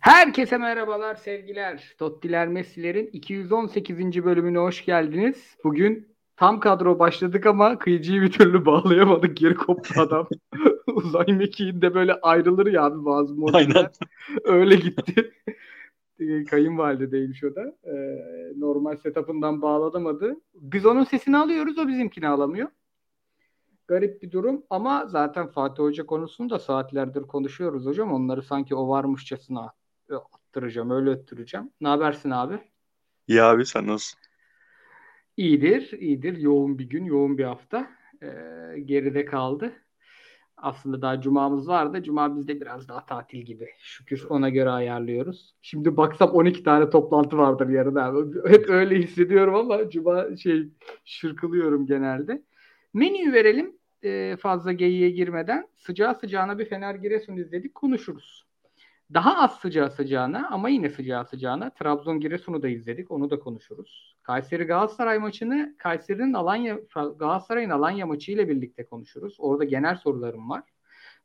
Herkese merhabalar sevgiler. Tottiler Messi'lerin 218. bölümüne hoş geldiniz. Bugün tam kadro başladık ama kıyıcıyı bir türlü bağlayamadık. Geri koptu adam. Uzay mekiğinde böyle ayrılır ya abi bazı modeller. Öyle gitti. Kayınvalide değilmiş o da. Ee, normal setup'ından bağlanamadı. Biz onun sesini alıyoruz o bizimkini alamıyor. Garip bir durum ama zaten Fatih Hoca konusunu da saatlerdir konuşuyoruz hocam. Onları sanki o varmışçasına attıracağım, öyle öttüreceğim. Ne habersin abi? İyi abi sen nasılsın? İyidir, iyidir. Yoğun bir gün, yoğun bir hafta. Ee, geride kaldı. Aslında daha cumamız vardı. Cuma bizde biraz daha tatil gibi. Şükür ona göre ayarlıyoruz. Şimdi baksam 12 tane toplantı vardır yarın abi. Hep öyle hissediyorum ama cuma şey şırkılıyorum genelde. Menüyü verelim e, fazla geyiğe girmeden. Sıcağı sıcağına bir Fener Giresun izledik konuşuruz. Daha az sıcağı sıcağına ama yine sıcağı sıcağına Trabzon Giresun'u da izledik. Onu da konuşuruz. Kayseri Galatasaray maçını Kayseri'nin Alanya Galatasaray'ın Alanya maçı ile birlikte konuşuruz. Orada genel sorularım var.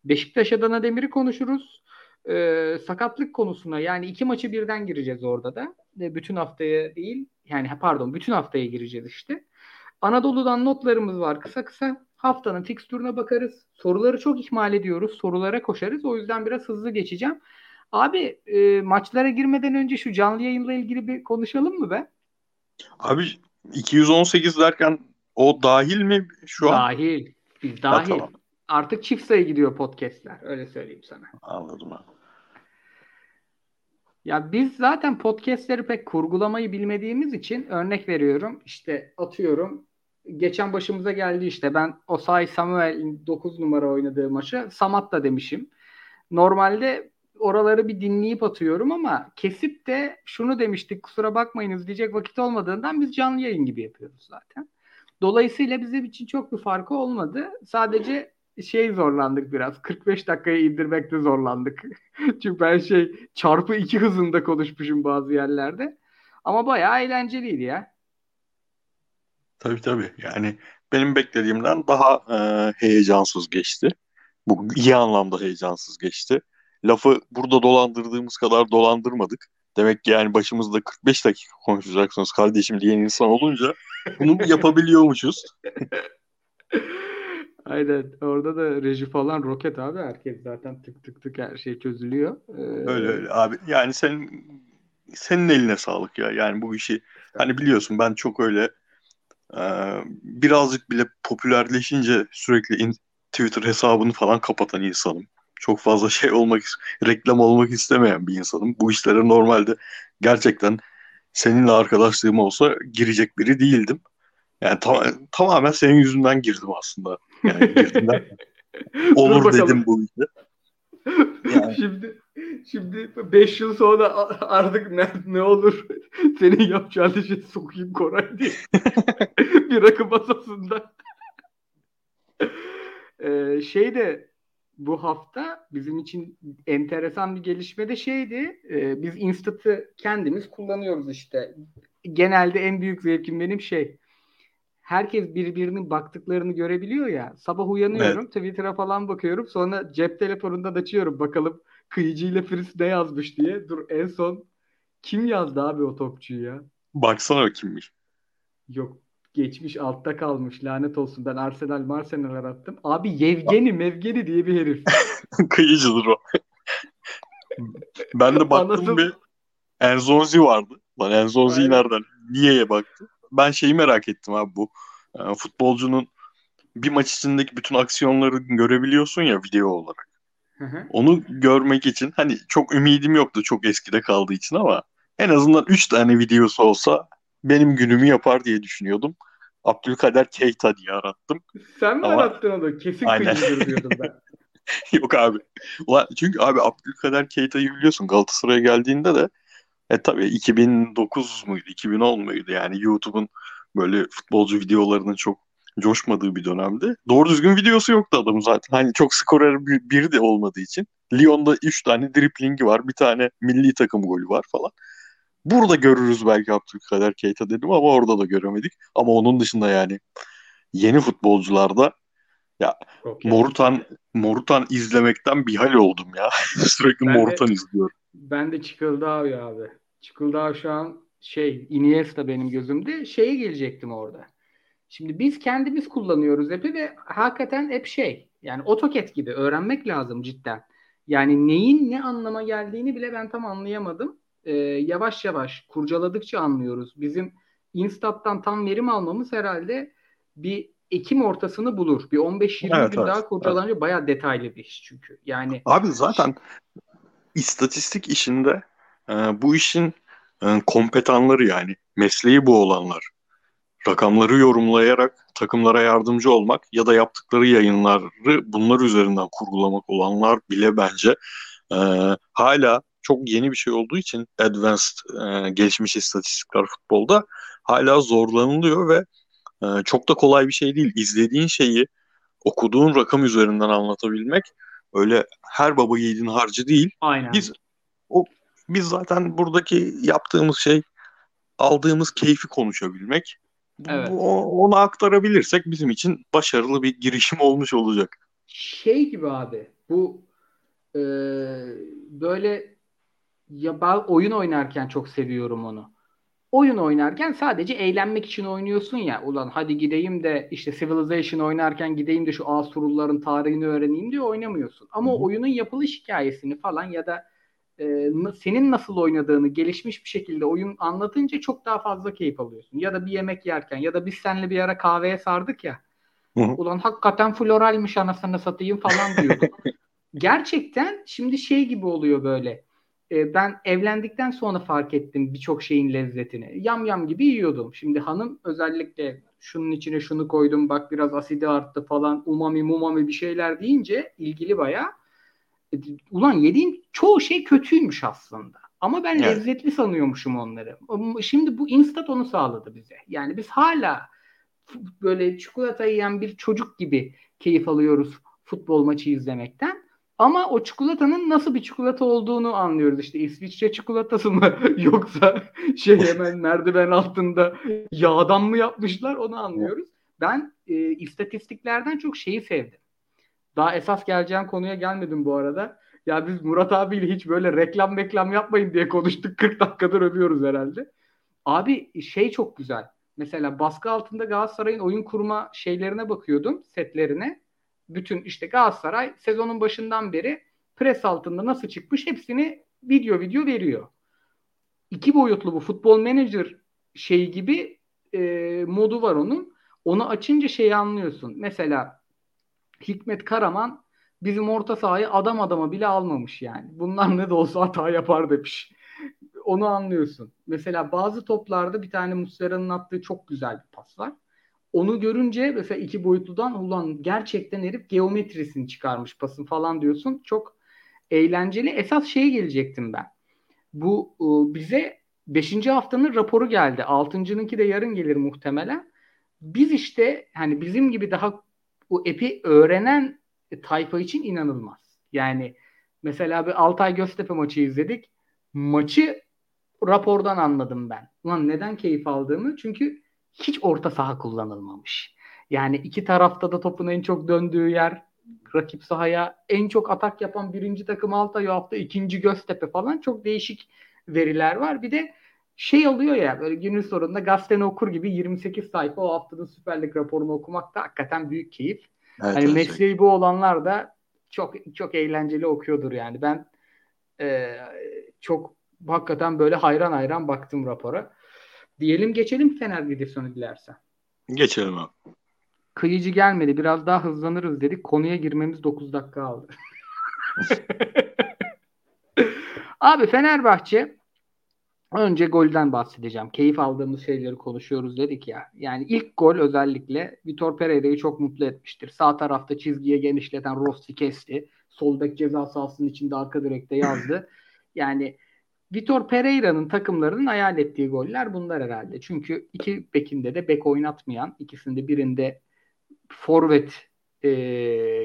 Beşiktaş Adana Demir'i konuşuruz. Ee, sakatlık konusuna yani iki maçı birden gireceğiz orada da. E, bütün haftaya değil yani pardon bütün haftaya gireceğiz işte. Anadolu'dan notlarımız var kısa kısa. Haftanın fikstürüne bakarız. Soruları çok ihmal ediyoruz. Sorulara koşarız. O yüzden biraz hızlı geçeceğim. Abi e, maçlara girmeden önce şu canlı yayınla ilgili bir konuşalım mı be? Abi 218 derken o dahil mi şu an? Dahil. Biz dahil. Ha, tamam. Artık çift sayı gidiyor podcastler. Öyle söyleyeyim sana. Anladım abi. Ya biz zaten podcastleri pek kurgulamayı bilmediğimiz için örnek veriyorum. İşte atıyorum geçen başımıza geldi işte ben Osay Samuel 9 numara oynadığı maçı Samat da demişim. Normalde oraları bir dinleyip atıyorum ama kesip de şunu demiştik kusura bakmayınız diyecek vakit olmadığından biz canlı yayın gibi yapıyoruz zaten. Dolayısıyla bizim için çok bir farkı olmadı. Sadece şey zorlandık biraz. 45 dakikaya indirmekte zorlandık. Çünkü ben şey çarpı iki hızında konuşmuşum bazı yerlerde. Ama bayağı eğlenceliydi ya. Tabii tabii. Yani benim beklediğimden daha e, heyecansız geçti. Bu iyi anlamda heyecansız geçti lafı burada dolandırdığımız kadar dolandırmadık. Demek ki yani başımızda 45 dakika konuşacaksınız kardeşim diyen insan olunca bunu yapabiliyormuşuz. Aynen. Orada da reji falan roket abi. Herkes zaten tık tık tık her şey çözülüyor. Ee... Öyle öyle abi. Yani sen senin eline sağlık ya. Yani bu işi hani biliyorsun ben çok öyle e, birazcık bile popülerleşince sürekli in, Twitter hesabını falan kapatan insanım çok fazla şey olmak, reklam olmak istemeyen bir insanım. Bu işlere normalde gerçekten seninle arkadaşlığım olsa girecek biri değildim. Yani tam, tamamen senin yüzünden girdim aslında. Yani girdim Olur dedim bu işe. Yani. Şimdi şimdi 5 yıl sonra artık ne, ne olur senin yapacağın işe sokayım Koray diye. bir rakı masasında. ee, şey de bu hafta bizim için enteresan bir gelişme de şeydi. E, biz Instat'ı kendimiz kullanıyoruz işte. Genelde en büyük zevkim benim şey. Herkes birbirinin baktıklarını görebiliyor ya. Sabah uyanıyorum, evet. Twitter'a falan bakıyorum. Sonra cep telefonundan açıyorum. Bakalım Kıyıcı ile Fris ne yazmış diye. Dur en son kim yazdı abi o topçuyu ya? Baksana kimmiş. Yok geçmiş altta kalmış lanet olsun. Ben Arsenal Marsenal attım. Abi Yevgeni Mevgeni diye bir herif. Kıyıcıdır o. ben de baktım Anasın... bir Enzonzi vardı. Lan Enzonzi'yi nereden? Niye'ye baktı. Ben şeyi merak ettim abi bu. Yani e, futbolcunun bir maç içindeki bütün aksiyonları görebiliyorsun ya video olarak. Hı hı. Onu görmek için hani çok ümidim yoktu çok eskide kaldığı için ama en azından 3 tane videosu olsa benim günümü yapar diye düşünüyordum. Abdülkader Keita diye arattım. Sen mi Ama... arattın onu? Kesin Aynen. diyordum ben. Yok abi. Ulan, çünkü abi Abdülkader Keita'yı biliyorsun Galatasaray'a geldiğinde de e tabii 2009 muydu 2010 muydu yani YouTube'un böyle futbolcu videolarının çok coşmadığı bir dönemde. Doğru düzgün videosu yoktu adamın zaten. Hani çok skorer bir, biri de olmadığı için. Lyon'da 3 tane driplingi var. Bir tane milli takım golü var falan. Burada görürüz belki Abdülkader Keita dedim ama orada da göremedik. Ama onun dışında yani yeni futbolcularda ya okay. Morutan Morutan izlemekten bir hal oldum ya. Sürekli ben Morutan de, izliyorum. Ben de Çıkıldağ abi. Çıkıldağ şu an şey Iniesta benim gözümde. Şeye gelecektim orada. Şimdi biz kendimiz kullanıyoruz app'i ve hakikaten hep şey yani AutoCAD gibi öğrenmek lazım cidden. Yani neyin ne anlama geldiğini bile ben tam anlayamadım. Ee, yavaş yavaş kurcaladıkça anlıyoruz. Bizim Instat'tan tam verim almamız herhalde bir Ekim ortasını bulur. Bir 15-20 Evet, gün evet, daha kurcalanınca bayağı detaylı bir iş çünkü. Yani Abi zaten istatistik işinde e, bu işin e, kompetanları yani mesleği bu olanlar. Rakamları yorumlayarak takımlara yardımcı olmak ya da yaptıkları yayınları bunlar üzerinden kurgulamak olanlar bile bence e, hala çok yeni bir şey olduğu için advanced e, gelişmiş istatistikler futbolda hala zorlanılıyor ve e, çok da kolay bir şey değil. İzlediğin şeyi okuduğun rakam üzerinden anlatabilmek öyle her baba yiğidin harcı değil. aynen. Biz o biz zaten buradaki yaptığımız şey aldığımız keyfi konuşabilmek. Bu- Evet. o- onu aktarabilirsek bizim için başarılı bir girişim olmuş olacak. şey gibi abi bu e, böyle ya ben oyun oynarken çok seviyorum onu. Oyun oynarken sadece eğlenmek için oynuyorsun ya. Ulan hadi gideyim de işte Civilization oynarken gideyim de şu Asurulların tarihini öğreneyim diye oynamıyorsun. Ama Hı hı. oyunun yapılış hikayesini falan ya da e, senin nasıl oynadığını gelişmiş bir şekilde oyun anlatınca çok daha fazla keyif alıyorsun. Ya da bir yemek yerken ya da biz seninle bir ara kahveye sardık ya. Hı hı. Ulan hakikaten floralmiş anasını satayım falan diyorduk. Gerçekten şimdi şey gibi oluyor böyle. E, ben evlendikten sonra fark ettim birçok şeyin lezzetini. Yam yam gibi yiyordum. Şimdi hanım özellikle şunun içine şunu koydum bak biraz asidi arttı falan umami mumami bir şeyler deyince ilgili bayağı. E, Ulan yediğim çoğu şey kötüymüş aslında. Ama ben Evet. lezzetli sanıyormuşum onları. Ama Şimdi bu instant onu sağladı bize. Yani biz hala böyle çikolata yiyen bir çocuk gibi keyif alıyoruz futbol maçı izlemekten. Ama o çikolatanın nasıl bir çikolata olduğunu anlıyoruz. İşte İsviçre çikolatası mı yoksa şey hemen merdiven altında yağdan mı yapmışlar onu anlıyoruz. Ben e, istatistiklerden çok şeyi sevdim. Daha esas geleceğim konuya gelmedim bu arada. Ya biz Murat abiyle hiç böyle reklam reklam yapmayın diye konuştuk. 40 dakikadır övüyoruz herhalde. Abi şey çok güzel. Mesela baskı altında Galatasaray'ın oyun kurma şeylerine bakıyordum, setlerine. Bütün işte Galatasaray sezonun başından beri pres altında nasıl çıkmış hepsini video video veriyor. İki boyutlu bu futbol manager şey gibi e, modu var onun. Onu açınca şeyi anlıyorsun. Mesela Hikmet Karaman bizim orta sahayı adam adama bile almamış yani. Bunlar ne de olsa hata yapar demiş. Onu anlıyorsun. Mesela bazı toplarda bir tane Muslera'nın attığı çok güzel bir pas var. Onu görünce mesela iki boyutludan ulan gerçekten herif geometrisini çıkarmış pasın falan diyorsun. Çok eğlenceli. Esas şeye gelecektim ben. Bu e, bize 5. haftanın raporu geldi. 6.'nınki de yarın gelir muhtemelen. Biz işte hani bizim gibi daha bu epi öğrenen tayfa için inanılmaz. Yani mesela bir Altay Göztepe maçı izledik. Maçı rapordan anladım ben. Ulan neden keyif aldığımı? Çünkü hiç orta saha kullanılmamış. Yani iki tarafta da topun en çok döndüğü yer rakip sahaya en çok atak yapan birinci takım Altay hafta ikinci Göztepe falan çok değişik veriler var. Bir de şey oluyor ya böyle günün sonunda gazeteni okur gibi 28 sayfa o haftanın Süper Lig raporunu okumak da hakikaten büyük keyif. Evet, Hani evet. mesleği bu olanlar da çok çok eğlenceli okuyordur yani. Ben e, çok hakikaten böyle hayran hayran baktım rapora. Diyelim geçelim Fener videosunu dilersen. Geçelim abi. Kıyıcı gelmedi. Biraz daha hızlanırız dedik. Konuya girmemiz 9 dakika aldı. Abi Fenerbahçe önce golden bahsedeceğim. Keyif aldığımız şeyleri konuşuyoruz dedik ya. Yani ilk gol özellikle Vitor Pereira'yı çok mutlu etmiştir. Sağ tarafta çizgiye genişleten Rossi kesti. Sol bek ceza sahasının içinde arka direkte yazdı. Yani Vitor Pereira'nın takımlarının hayal ettiği goller bunlar herhalde. Çünkü iki bekinde de bek oynatmayan, ikisinde birinde forvet e,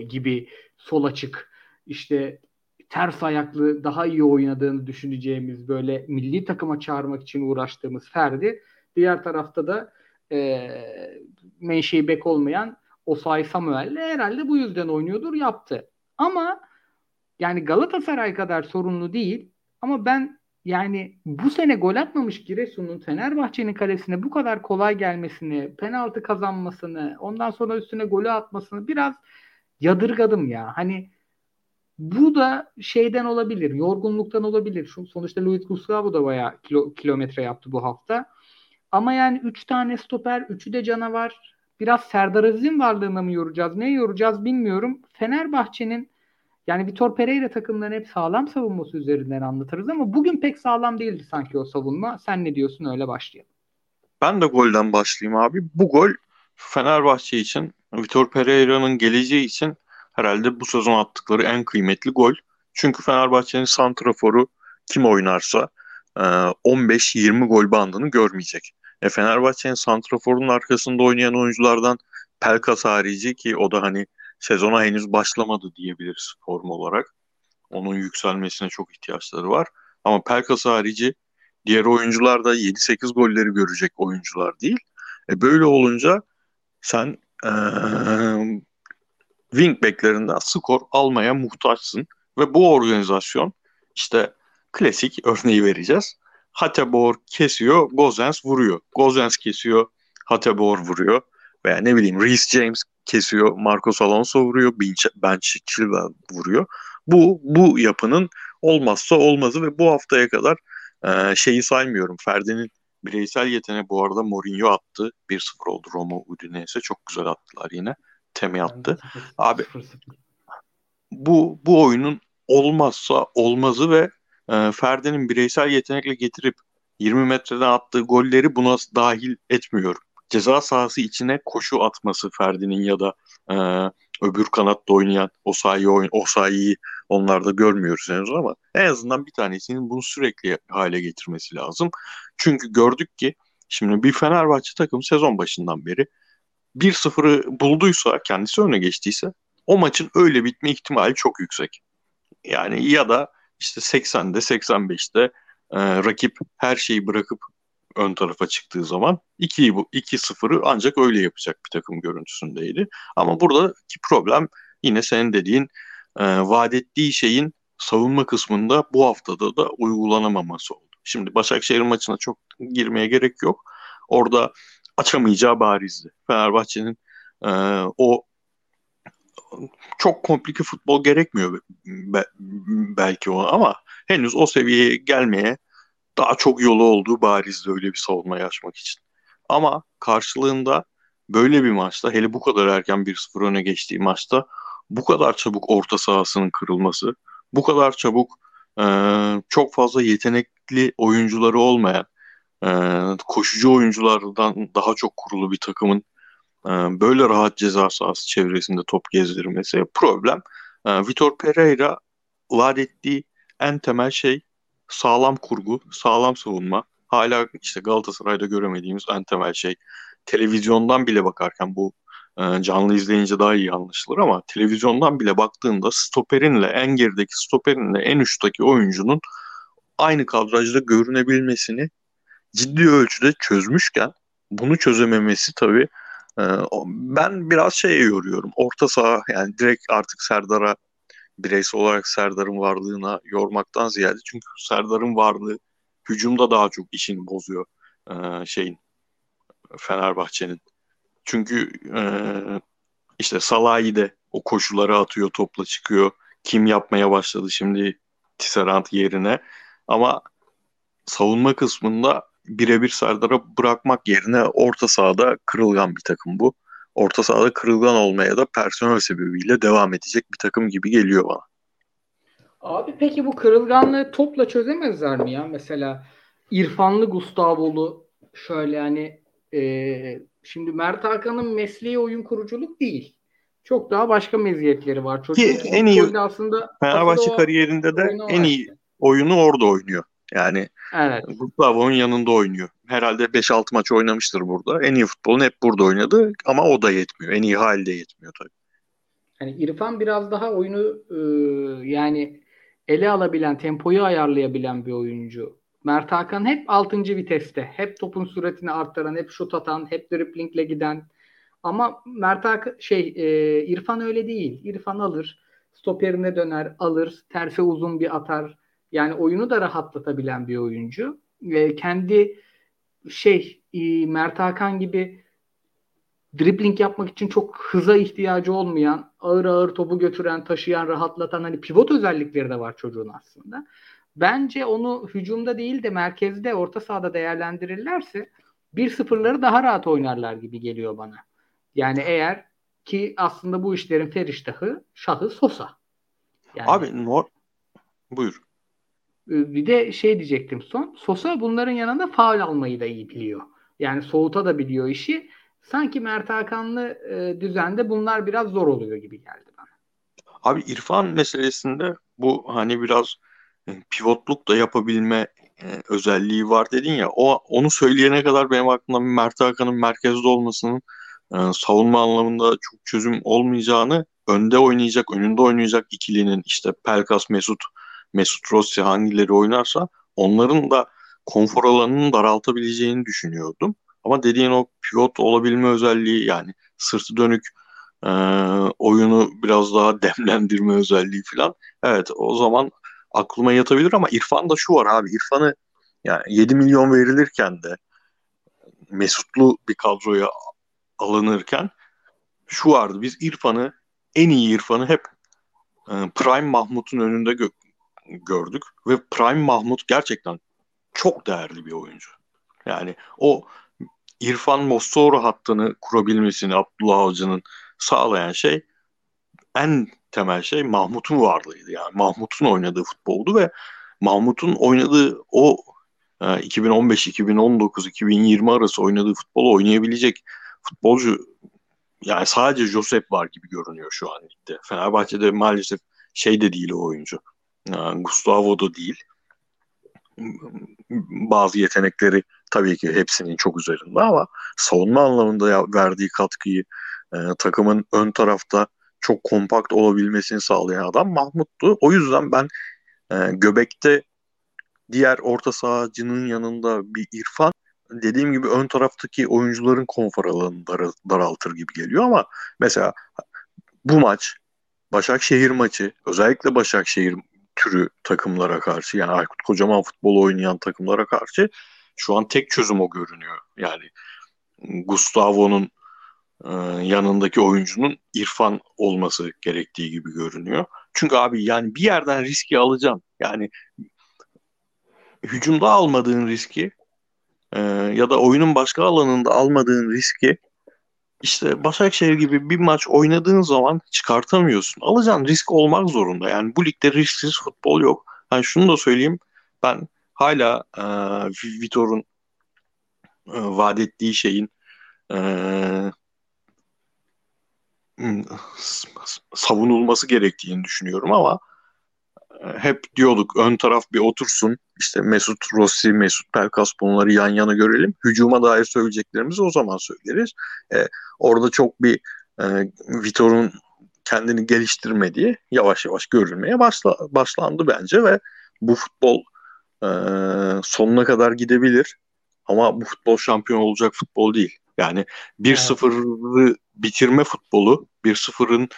gibi sol açık işte ters ayaklı daha iyi oynadığını düşüneceğimiz böyle milli takıma çağırmak için uğraştığımız Ferdi. Diğer tarafta da e, menşei bek olmayan Osay Samuel herhalde bu yüzden oynuyordur yaptı. Ama yani Galatasaray kadar sorunlu değil Ama ben yani bu sene gol atmamış Giresun'un Fenerbahçe'nin kalesine bu kadar kolay gelmesini, penaltı kazanmasını, ondan sonra üstüne golü atmasını biraz yadırgadım ya. Hani bu da şeyden olabilir, yorgunluktan olabilir. Şu, sonuçta Luis Gustavo da bayağı kilo, kilometre yaptı bu hafta. Ama yani 3 tane stoper, 3'ü de canavar. Biraz Serdar Aziz'in varlığına mı yoracağız, ne yoracağız bilmiyorum. Fenerbahçe'nin yani Vitor Pereira takımların hep sağlam savunması üzerinden anlatırız ama bugün pek sağlam değildi sanki o savunma. Sen ne diyorsun öyle başlayalım. Ben de golden başlayayım abi. Bu gol Fenerbahçe için, Vitor Pereira'nın geleceği için herhalde bu sezon attıkları en kıymetli gol. Çünkü Fenerbahçe'nin santraforu kim oynarsa 15-20 e, gol bandını görmeyecek. E Fenerbahçe'nin santraforun arkasında oynayan oyunculardan Pelkas harici ki o da hani sezona henüz başlamadı diyebiliriz form olarak. Onun yükselmesine çok ihtiyaçları var. Ama Pelkas harici diğer oyuncular da 7-8 golleri görecek oyuncular değil. E böyle olunca sen ee, wingbacklerinden skor almaya muhtaçsın. Ve bu organizasyon işte klasik örneği vereceğiz. Hatebor kesiyor, Gozens vuruyor. Gozens kesiyor, Hatebor vuruyor. Veya ne bileyim Reece James kesiyor, Marcos Alonso vuruyor, Ben Chilwell vuruyor. Bu bu yapının olmazsa olmazı ve bu haftaya kadar e, şeyi saymıyorum. Ferdi'nin bireysel yeteneği bu arada Mourinho attı. 1-0 oldu Roma Udinese. Çok güzel attılar yine. Temi attı. Abi bu bu oyunun olmazsa olmazı ve e, Ferdi'nin bireysel yetenekle getirip 20 metreden attığı golleri buna dahil etmiyorum. Ceza sahası içine koşu atması Ferdi'nin ya da e, öbür kanatta oynayan o sayıyı oyun o sayıyı onlarda görmüyoruz henüz ama en azından bir tanesinin bunu sürekli hale getirmesi lazım. Çünkü gördük ki şimdi bir Fenerbahçe takım sezon başından beri 1-0'ı bulduysa kendisi öne geçtiyse o maçın öyle bitme ihtimali çok yüksek. Yani ya da işte 80'de 85'te e, rakip her şeyi bırakıp ön tarafa çıktığı zaman 2'yi bu 2-0'ı ancak öyle yapacak bir takım görüntüsündeydi. Ama buradaki problem yine senin dediğin e, vaat ettiği şeyin savunma kısmında bu haftada da uygulanamaması oldu. Şimdi Başakşehir maçına çok girmeye gerek yok. Orada açamayacağı barizdi. Fenerbahçe'nin e, o çok komplike futbol gerekmiyor be, belki o ama henüz o seviyeye gelmeye daha çok yolu olduğu barizdi öyle bir savunmayı açmak için. Ama karşılığında böyle bir maçta hele bu kadar erken 1-0 öne geçtiği maçta bu kadar çabuk orta sahasının kırılması, bu kadar çabuk e, çok fazla yetenekli oyuncuları olmayan e, koşucu oyunculardan daha çok kurulu bir takımın e, böyle rahat ceza sahası çevresinde top gezdirmesi problem. E, Vitor Pereira vaat ettiği en temel şey sağlam kurgu, sağlam savunma. Hala işte Galatasaray'da göremediğimiz en temel şey. Televizyondan bile bakarken bu e, canlı izleyince daha iyi anlaşılır ama televizyondan bile baktığında stoperinle en gerideki stoperinle en uçtaki oyuncunun aynı kadrajda görünebilmesini ciddi ölçüde çözmüşken bunu çözememesi tabii e, ben biraz şeye yoruyorum. Orta saha yani direkt artık Serdar'a bireysel olarak Serdar'ın varlığına yormaktan ziyade çünkü Serdar'ın varlığı hücumda daha çok işini bozuyor e, şeyin Fenerbahçe'nin. Çünkü e, işte Salahi de o koşuları atıyor, topla çıkıyor. Kim yapmaya başladı şimdi Tisserand yerine. Ama savunma kısmında birebir Serdar'a bırakmak yerine orta sahada kırılgan bir takım bu. Orta sahada kırılgan olmaya da personel sebebiyle devam edecek bir takım gibi geliyor bana. Abi peki bu kırılganlığı topla çözemezler mi ya? Mesela İrfanlı Gustavo'lu şöyle yani e, şimdi Mert Hakan'ın mesleği oyun kuruculuk değil. Çok daha başka meziyetleri var. Çocuk Ki en iyi aslında Fenerbahçe kariyerinde de en iyi oyunu orada oynuyor. Yani evet. Gustavo'nun yanında oynuyor. Herhalde 5-6 maç oynamıştır burada. En iyi futbolunu hep burada oynadı ama o da yetmiyor. En iyi halde yetmiyor tabii. Yani İrfan biraz daha oyunu e, yani ele alabilen, tempoyu ayarlayabilen bir oyuncu. Mert Hakan hep 6. viteste. Hep topun süratini arttıran, hep şut atan, hep driplingle giden. Ama Mert Hakan şey e, İrfan öyle değil. İrfan alır, stoperine döner, alır, terse uzun bir atar Yani oyunu da rahatlatabilen bir oyuncu. E, kendi şey e, Mert Hakan gibi dribbling yapmak için çok hıza ihtiyacı olmayan, ağır ağır topu götüren, taşıyan, rahatlatan hani pivot özellikleri de var çocuğun aslında. Bence onu hücumda değil de merkezde, orta sahada değerlendirirlerse 1-0'ları daha rahat oynarlar gibi geliyor bana. Yani eğer ki aslında bu işlerin feriştahı şahı Sosa. Yani, Abi nor buyur. Ee, bir de şey diyecektim son. Sosa bunların yanında faul almayı da iyi biliyor. Yani soğuta da biliyor işi. Sanki Mert Hakanlı e, düzende bunlar biraz zor oluyor gibi geldi bana. Abi İrfan meselesinde bu hani biraz e, pivotluk da yapabilme e, özelliği var dedin ya. O onu söyleyene kadar benim aklımda Mert Hakan'ın merkezde olmasının e, savunma anlamında çok çözüm olmayacağını önde oynayacak, önünde oynayacak ikilinin işte Pelkas, Mesut, Mesut Rossi hangileri oynarsa onların da konfor alanını daraltabileceğini düşünüyordum. Ama dediğin o pivot olabilme özelliği yani sırtı dönük e, oyunu biraz daha demlendirme özelliği falan. Evet o zaman aklıma yatabilir ama İrfan'da şu var abi İrfan'ı yani 7 milyon verilirken de Mesutlu bir kadroya alınırken şu vardı. Biz İrfan'ı en iyi İrfan'ı hep e, Prime Mahmut'un önünde gö- gördük ve Prime Mahmut gerçekten çok değerli bir oyuncu. Yani o İrfan Mostora hattını kurabilmesini Abdullah Avcı'nın sağlayan şey en temel şey Mahmut'un varlığıydı. Yani Mahmut'un oynadığı futboldu ve Mahmut'un oynadığı o 2015, 2019, 2020 arası oynadığı futbolu oynayabilecek futbolcu yani sadece Josep var gibi görünüyor şu an ligde. Fenerbahçe'de maalesef şey de değil o oyuncu. Yani Gustavo da değil. Bazı yetenekleri tabii ki hepsinin çok üzerinde ama savunma anlamında verdiği katkıyı e, takımın ön tarafta çok kompakt olabilmesini sağlayan adam Mahmut'tu. O yüzden ben e, Göbek'te diğer orta sahacının yanında bir İrfan dediğim gibi ön taraftaki oyuncuların konfor alanını dar, daraltır gibi geliyor ama mesela bu maç Başakşehir maçı özellikle Başakşehir türü takımlara karşı yani Aykut Kocaman futbol oynayan takımlara karşı şu an tek çözüm o görünüyor. Yani Gustavo'nun e, yanındaki oyuncunun İrfan olması gerektiği gibi görünüyor. Çünkü abi yani bir yerden riski alacaksın. Yani hücumda almadığın riski e, ya da oyunun başka alanında almadığın riski işte Başakşehir gibi bir maç oynadığın zaman çıkartamıyorsun. Alacağın risk olmak zorunda. Yani bu ligde risksiz futbol yok. Yani şunu da söyleyeyim. Ben hala e, Vitor'un e, vaat ettiği şeyin e, savunulması gerektiğini düşünüyorum ama hep diyorduk ön taraf bir otursun. İşte Mesut Rossi, Mesut Pelkas bunları yan yana görelim. Hücuma dair söyleyeceklerimizi o zaman söyleriz. Ee, orada çok bir e, Vitor'un kendini geliştirmediği yavaş yavaş görülmeye başla, başlandı bence ve bu futbol e, sonuna kadar gidebilir. Ama bu futbol şampiyon olacak futbol değil. Yani 1-0'ı evet. bitirme futbolu, 1-0'ın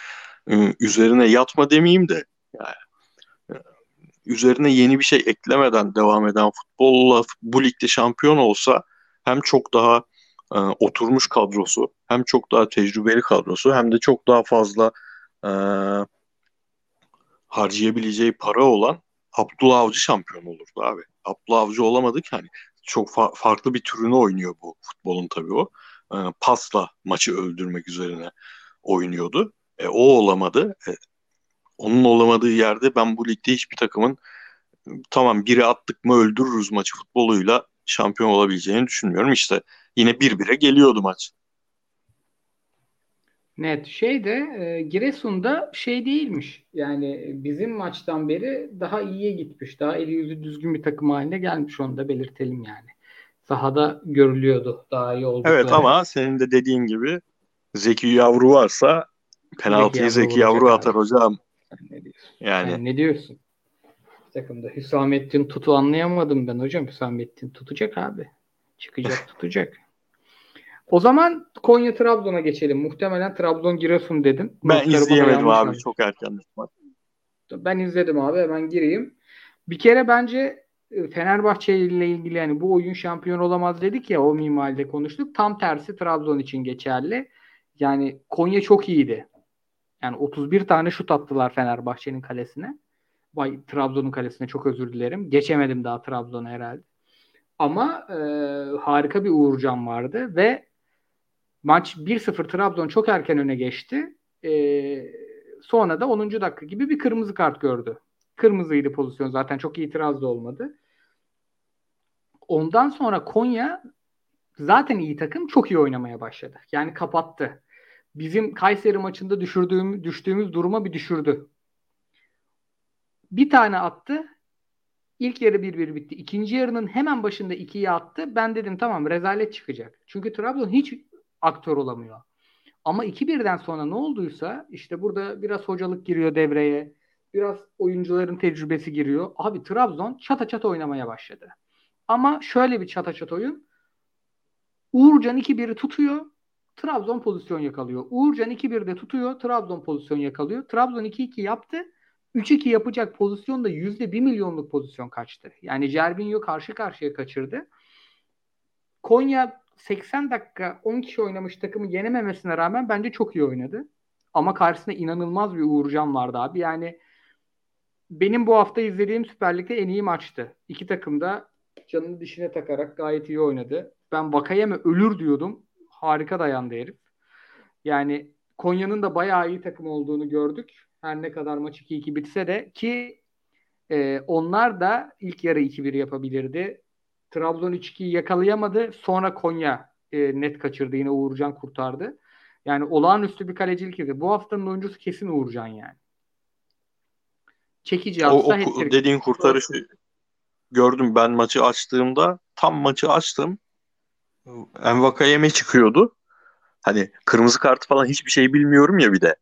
e, üzerine yatma demeyeyim de yani üzerine yeni bir şey eklemeden devam eden futbolla bu ligde şampiyon olsa hem çok daha e, oturmuş kadrosu hem çok daha tecrübeli kadrosu hem de çok daha fazla e, harcayabileceği para olan Abdullah Avcı şampiyon olurdu abi. Abdullah Avcı olamadık hani çok fa- farklı bir türünü oynuyor bu futbolun tabii o. E, pasla maçı öldürmek üzerine oynuyordu. E, o olamadı. E, onun olamadığı yerde ben bu ligde hiçbir takımın tamam biri attık mı öldürürüz maçı futboluyla şampiyon olabileceğini düşünmüyorum. İşte yine bir bire geliyordu maç. Net. Şey de e, Giresun'da şey değilmiş. Yani bizim maçtan beri daha iyiye gitmiş. Daha eli yüzü düzgün bir takım haline gelmiş. Onu da belirtelim yani. Sahada görülüyordu daha iyi oldukları. Evet ama senin de dediğin gibi Zeki Yavru varsa penaltıyı Zeki Yavru, Zeki Yavru atar hocam. Sen ne diyorsun? Yani. Sen ne diyorsun? Takımda Hüsamettin Tut'u anlayamadım ben hocam. Hüsamettin tutacak abi. Çıkacak tutacak. O zaman Konya Trabzon'a geçelim. Muhtemelen Trabzon Giresun dedim. Ben Notları izleyemedim abi. Çok erken. Ben izledim abi. Hemen gireyim. Bir kere bence e, Fenerbahçe ile ilgili yani bu oyun şampiyon olamaz dedik ya o minvalde konuştuk. Tam tersi Trabzon için geçerli. Yani Konya çok iyiydi. Yani 31 tane şut attılar Fenerbahçe'nin kalesine. Vay Trabzon'un kalesine çok özür dilerim. Geçemedim daha Trabzon'a herhalde. Ama e, harika bir Uğurcan vardı ve maç 1-0 Trabzon çok erken öne geçti. E, sonra da 10. dakika gibi bir kırmızı kart gördü. Kırmızıydı pozisyon zaten çok itiraz da olmadı. Ondan sonra Konya zaten iyi takım çok iyi oynamaya başladı. Yani kapattı. Bizim Kayseri maçında düşürdüğüm, düştüğümüz duruma bir düşürdü. Bir tane attı. İlk yarı 1-1 bitti. İkinci yarının hemen başında 2'yi attı. Ben dedim tamam rezalet çıkacak. Çünkü Trabzon hiç aktör olamıyor. Ama 2-1'den sonra ne olduysa işte burada biraz hocalık giriyor devreye. Biraz oyuncuların tecrübesi giriyor. Abi Trabzon çata çata oynamaya başladı. Ama şöyle bir çata çata oyun. Uğurcan 2-1'i tutuyor. Trabzon pozisyon yakalıyor. Uğurcan 2-1'de tutuyor. Trabzon pozisyon yakalıyor. Trabzon 2-2 yaptı. 3-2 yapacak pozisyonda %1 milyonluk pozisyon kaçtı. Yani Cervinho karşı karşıya kaçırdı. Konya 80 dakika 10 kişi oynamış takımı yenememesine rağmen bence çok iyi oynadı. Ama karşısında inanılmaz bir Uğurcan vardı abi. Yani benim bu hafta izlediğim Süper Lig'de en iyi maçtı. İki takım da canını dişine takarak gayet iyi oynadı. Ben Vakayeme ölür diyordum. Harika dayandı herif. Yani Konya'nın da bayağı iyi takım olduğunu gördük. Her ne kadar maç 2-2 bitse de ki e, onlar da ilk yarı 2-1 yapabilirdi. Trabzon 3-2'yi yakalayamadı. Sonra Konya e, net kaçırdı. Yine Uğurcan kurtardı. Yani olağanüstü bir kalecilik idi. Bu haftanın oyuncusu kesin Uğurcan yani. Çekici o, o dediğin kurtarışı gördüm ben maçı açtığımda tam maçı açtım. Envakayeme çıkıyordu. Hani kırmızı kartı falan hiçbir şey bilmiyorum ya bir de.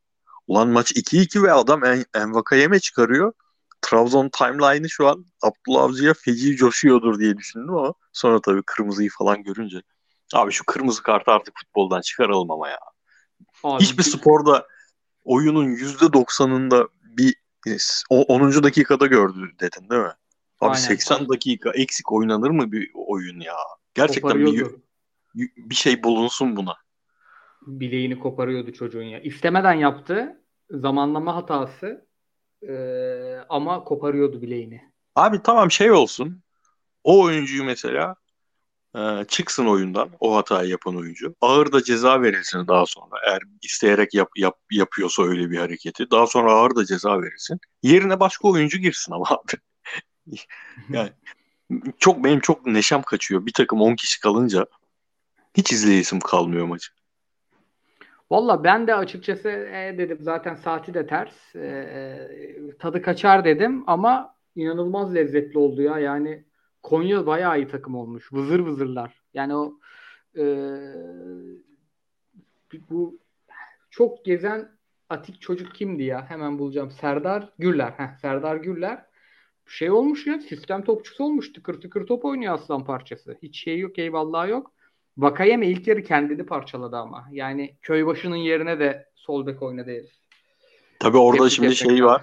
Ulan maç 2-2 ve adam en, Envakayeme çıkarıyor. Trabzon timeline'ı şu an Abdullah Avcı'ya feci coşuyordur diye düşündüm ama sonra tabii kırmızıyı falan görünce abi şu kırmızı kartı artık futboldan çıkaralım ama ya. Abi, Hiçbir sporda oyunun %90'ında bir 10. dakikada gördü dedin değil mi? Abi Aynen. 80 dakika eksik oynanır mı bir oyun ya? Gerçekten bir, bir şey bulunsun buna. Bileğini koparıyordu çocuğun ya. İstemeden yaptı. Zamanlama hatası. Ee, ama koparıyordu bileğini. Abi tamam şey olsun. O oyuncuyu mesela e, çıksın oyundan o hatayı yapan oyuncu. Ağır da ceza verilsin daha sonra. Eğer isteyerek yap, yap, yapıyorsa öyle bir hareketi. Daha sonra ağır da ceza verilsin. Yerine başka oyuncu girsin ama abi. yani çok benim çok neşem kaçıyor. Bir takım 10 kişi kalınca hiç izleyesim kalmıyor maçı. Valla ben de açıkçası e, dedim zaten saati de ters. E, e, tadı kaçar dedim ama inanılmaz lezzetli oldu ya. Yani Konya bayağı iyi takım olmuş. Vızır vızırlar. Yani o e, bu çok gezen atik çocuk kimdi ya? Hemen bulacağım. Serdar Gürler. Heh, Serdar Gürler. Şey olmuş ya sistem topçusu olmuş. Tıkır tıkır top oynuyor aslan parçası. Hiç şey yok eyvallah yok. Vakayeme ilk yarı kendini parçaladı ama. Yani Köybaşı'nın yerine de sol bek oynadı herif. Tabii orada Tepki şimdi şey var.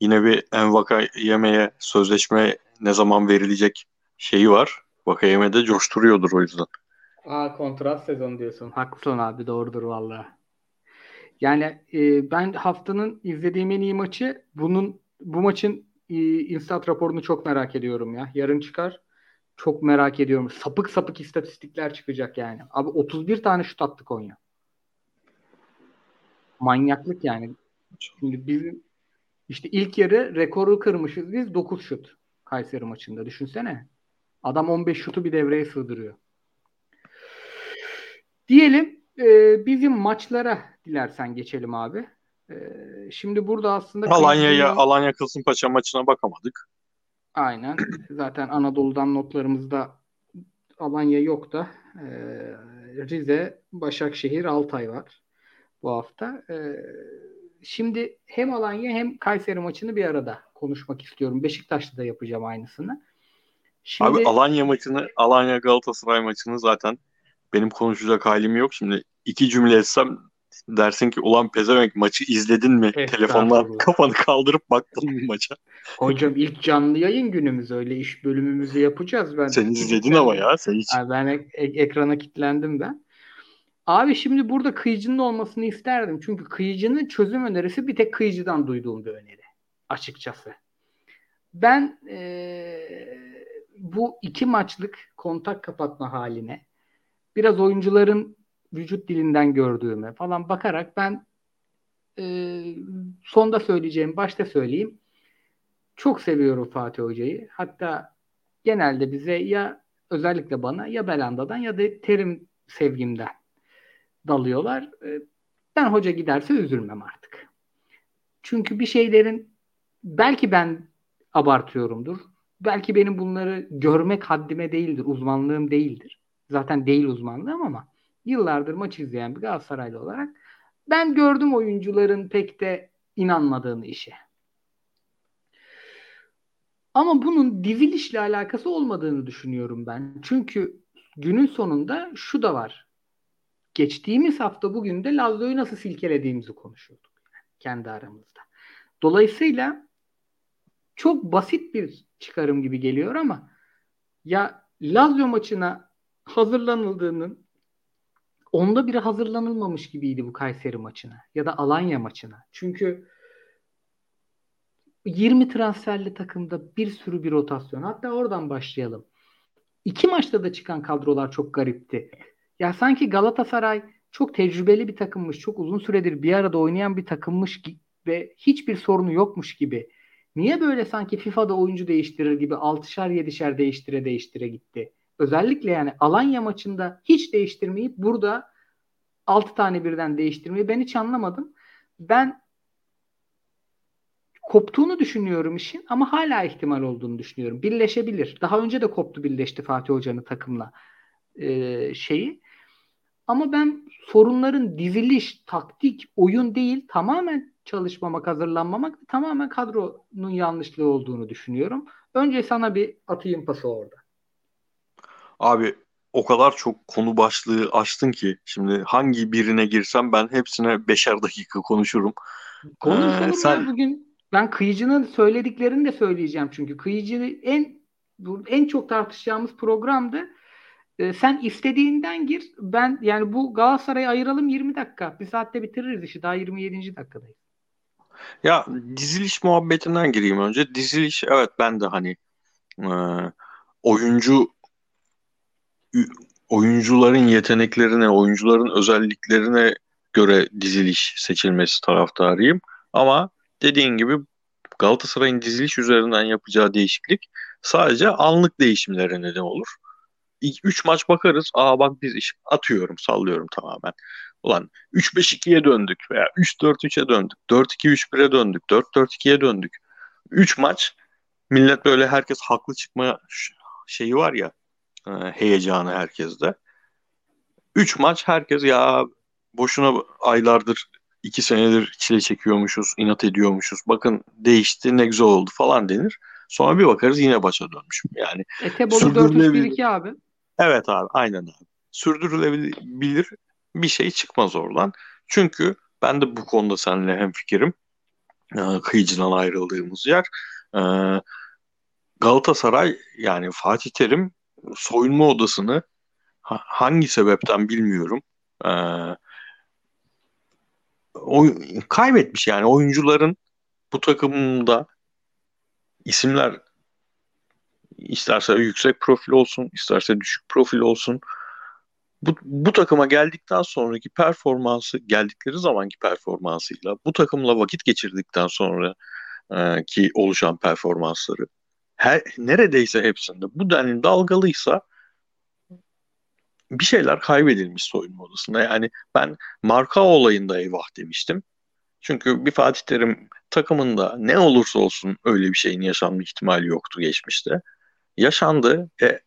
Yine bir Envakayeme'ye sözleşme ne zaman verilecek şeyi var. Vakayeme de coşturuyordur o yüzden. Aa kontrat sezon diyorsun. Haklısın abi doğrudur valla. Yani e, ben haftanın izlediğim en iyi maçı bunun bu maçın e, instat raporunu çok merak ediyorum ya. Yarın çıkar. Çok merak ediyorum. Sapık sapık istatistikler çıkacak yani. Abi 31 tane şut attı Konya. Manyaklık yani. Şimdi bizim işte ilk yarı rekoru kırmışız biz 9 şut Kayseri maçında. Düşünsene. Adam 15 şutu bir devreye sığdırıyor. Diyelim e, bizim maçlara dilersen geçelim abi. E, şimdi burada aslında Alanya'ya Alanya Kasımpaşa maçına bakamadık. Aynen. Zaten Anadolu'dan notlarımızda Alanya yok da e, Rize, Başakşehir, Altay var bu hafta. E, şimdi hem Alanya hem Kayseri maçını bir arada konuşmak istiyorum. Beşiktaş'ta da yapacağım aynısını. Şimdi... Abi Alanya maçını, Alanya Galatasaray maçını zaten benim konuşacak halim yok. Şimdi iki cümle etsem dersin ki ulan pezevenk maçı izledin mi? Telefondan kafanı kaldırıp baktın mı maça? Hocam ilk canlı yayın günümüz öyle iş bölümümüzü yapacağız. Ben Sen izledin ama ya. Sen hiç... Abi ben ek- ekrana kilitlendim ben. Abi şimdi burada kıyıcının olmasını isterdim. Çünkü kıyıcının çözüm önerisi bir tek kıyıcıdan duyduğum bir öneri. Açıkçası. Ben ee, bu iki maçlık kontak kapatma haline biraz oyuncuların vücut dilinden gördüğüme falan bakarak ben e, sonda söyleyeceğim, başta söyleyeyim. Çok seviyorum Fatih Hoca'yı. Hatta genelde bize ya özellikle bana ya Belanda'dan ya da terim sevgimden dalıyorlar. E, ben hoca giderse üzülmem artık. Çünkü bir şeylerin belki ben abartıyorumdur. Belki benim bunları görmek haddime değildir, uzmanlığım değildir. Zaten değil uzmanlığım ama yıllardır maç izleyen bir Galatasaraylı olarak ben gördüm oyuncuların pek de inanmadığını işe. Ama bunun dizilişle alakası olmadığını düşünüyorum ben. Çünkü günün sonunda şu da var. Geçtiğimiz hafta bugün de Lazio'yu nasıl silkelediğimizi konuşuyorduk kendi aramızda. Dolayısıyla çok basit bir çıkarım gibi geliyor ama ya Lazio maçına hazırlanıldığının onda biri hazırlanılmamış gibiydi bu Kayseri maçına ya da Alanya maçına. Çünkü 20 transferli takımda bir sürü bir rotasyon. Hatta oradan başlayalım. İki maçta da çıkan kadrolar çok garipti. Ya sanki Galatasaray çok tecrübeli bir takımmış, çok uzun süredir bir arada oynayan bir takımmış ve hiçbir sorunu yokmuş gibi. Niye böyle sanki FIFA'da oyuncu değiştirir gibi 6'şar 7'şer değiştire değiştire gitti? Özellikle yani Alanya maçında hiç değiştirmeyip burada 6 tane birden değiştirmeyi ben hiç anlamadım. Ben koptuğunu düşünüyorum işin ama hala ihtimal olduğunu düşünüyorum. Birleşebilir. Daha önce de koptu birleşti Fatih Hoca'nın takımla e, şeyi. Ama ben sorunların diziliş, taktik, oyun değil tamamen çalışmamak, hazırlanmamak tamamen kadronun yanlışlığı olduğunu düşünüyorum. Önce sana bir atayım pası orada. Abi o kadar çok konu başlığı açtın ki şimdi hangi birine girsem ben hepsine beşer dakika konuşurum. Konuşalım ee, sen... bugün. Ben kıyıcının söylediklerini de söyleyeceğim çünkü kıyıcı en en çok tartışacağımız programdı. Ee, sen istediğinden gir. Ben yani bu Galatasaray'ı ayıralım 20 dakika. Bir saatte bitiririz işi. Daha 27. dakikadayız. Ya diziliş muhabbetinden gireyim önce. Diziliş evet ben de hani e, oyuncu oyuncuların yeteneklerine, oyuncuların özelliklerine göre diziliş seçilmesi taraftarıyım. Ama dediğin gibi Galatasaray'ın diziliş üzerinden yapacağı değişiklik sadece anlık değişimlere neden olur. 3 maç bakarız. Aa bak biz iş atıyorum, sallıyorum tamamen. Ulan 3-5-2'ye döndük veya 3-4-3'e döndük. 4-2-3-1'e döndük. 4-4-2'ye döndük. 3 maç millet böyle herkes haklı çıkma şeyi var ya e, heyecanı herkeste. 3 maç herkes ya boşuna aylardır 2 senedir çile çekiyormuşuz, inat ediyormuşuz. Bakın değişti ne güzel oldu falan denir. Sonra bir bakarız yine başa dönmüş. Yani Etebolu 4-3-1-2 abi. Evet abi aynen abi. Sürdürülebilir bir şey çıkmaz oradan. Çünkü ben de bu konuda seninle hemfikirim. Ee, kıyıcıdan ayrıldığımız yer. Ee, Galatasaray yani Fatih Terim soyunma odasını ha, hangi sebepten bilmiyorum. Ee, oy, kaybetmiş yani oyuncuların bu takımda isimler isterse yüksek profil olsun, isterse düşük profil olsun bu, bu takıma geldikten sonraki performansı geldikleri zamanki performansıyla bu takımla vakit geçirdikten sonra e, ki oluşan performansları her, neredeyse hepsinde bu denli dalgalıysa bir şeyler kaybedilmiş soyunma odasında. Yani ben marka olayında eyvah demiştim. Çünkü bir Fatih Terim takımında ne olursa olsun öyle bir şeyin yaşanma ihtimali yoktu geçmişte. Yaşandı. E,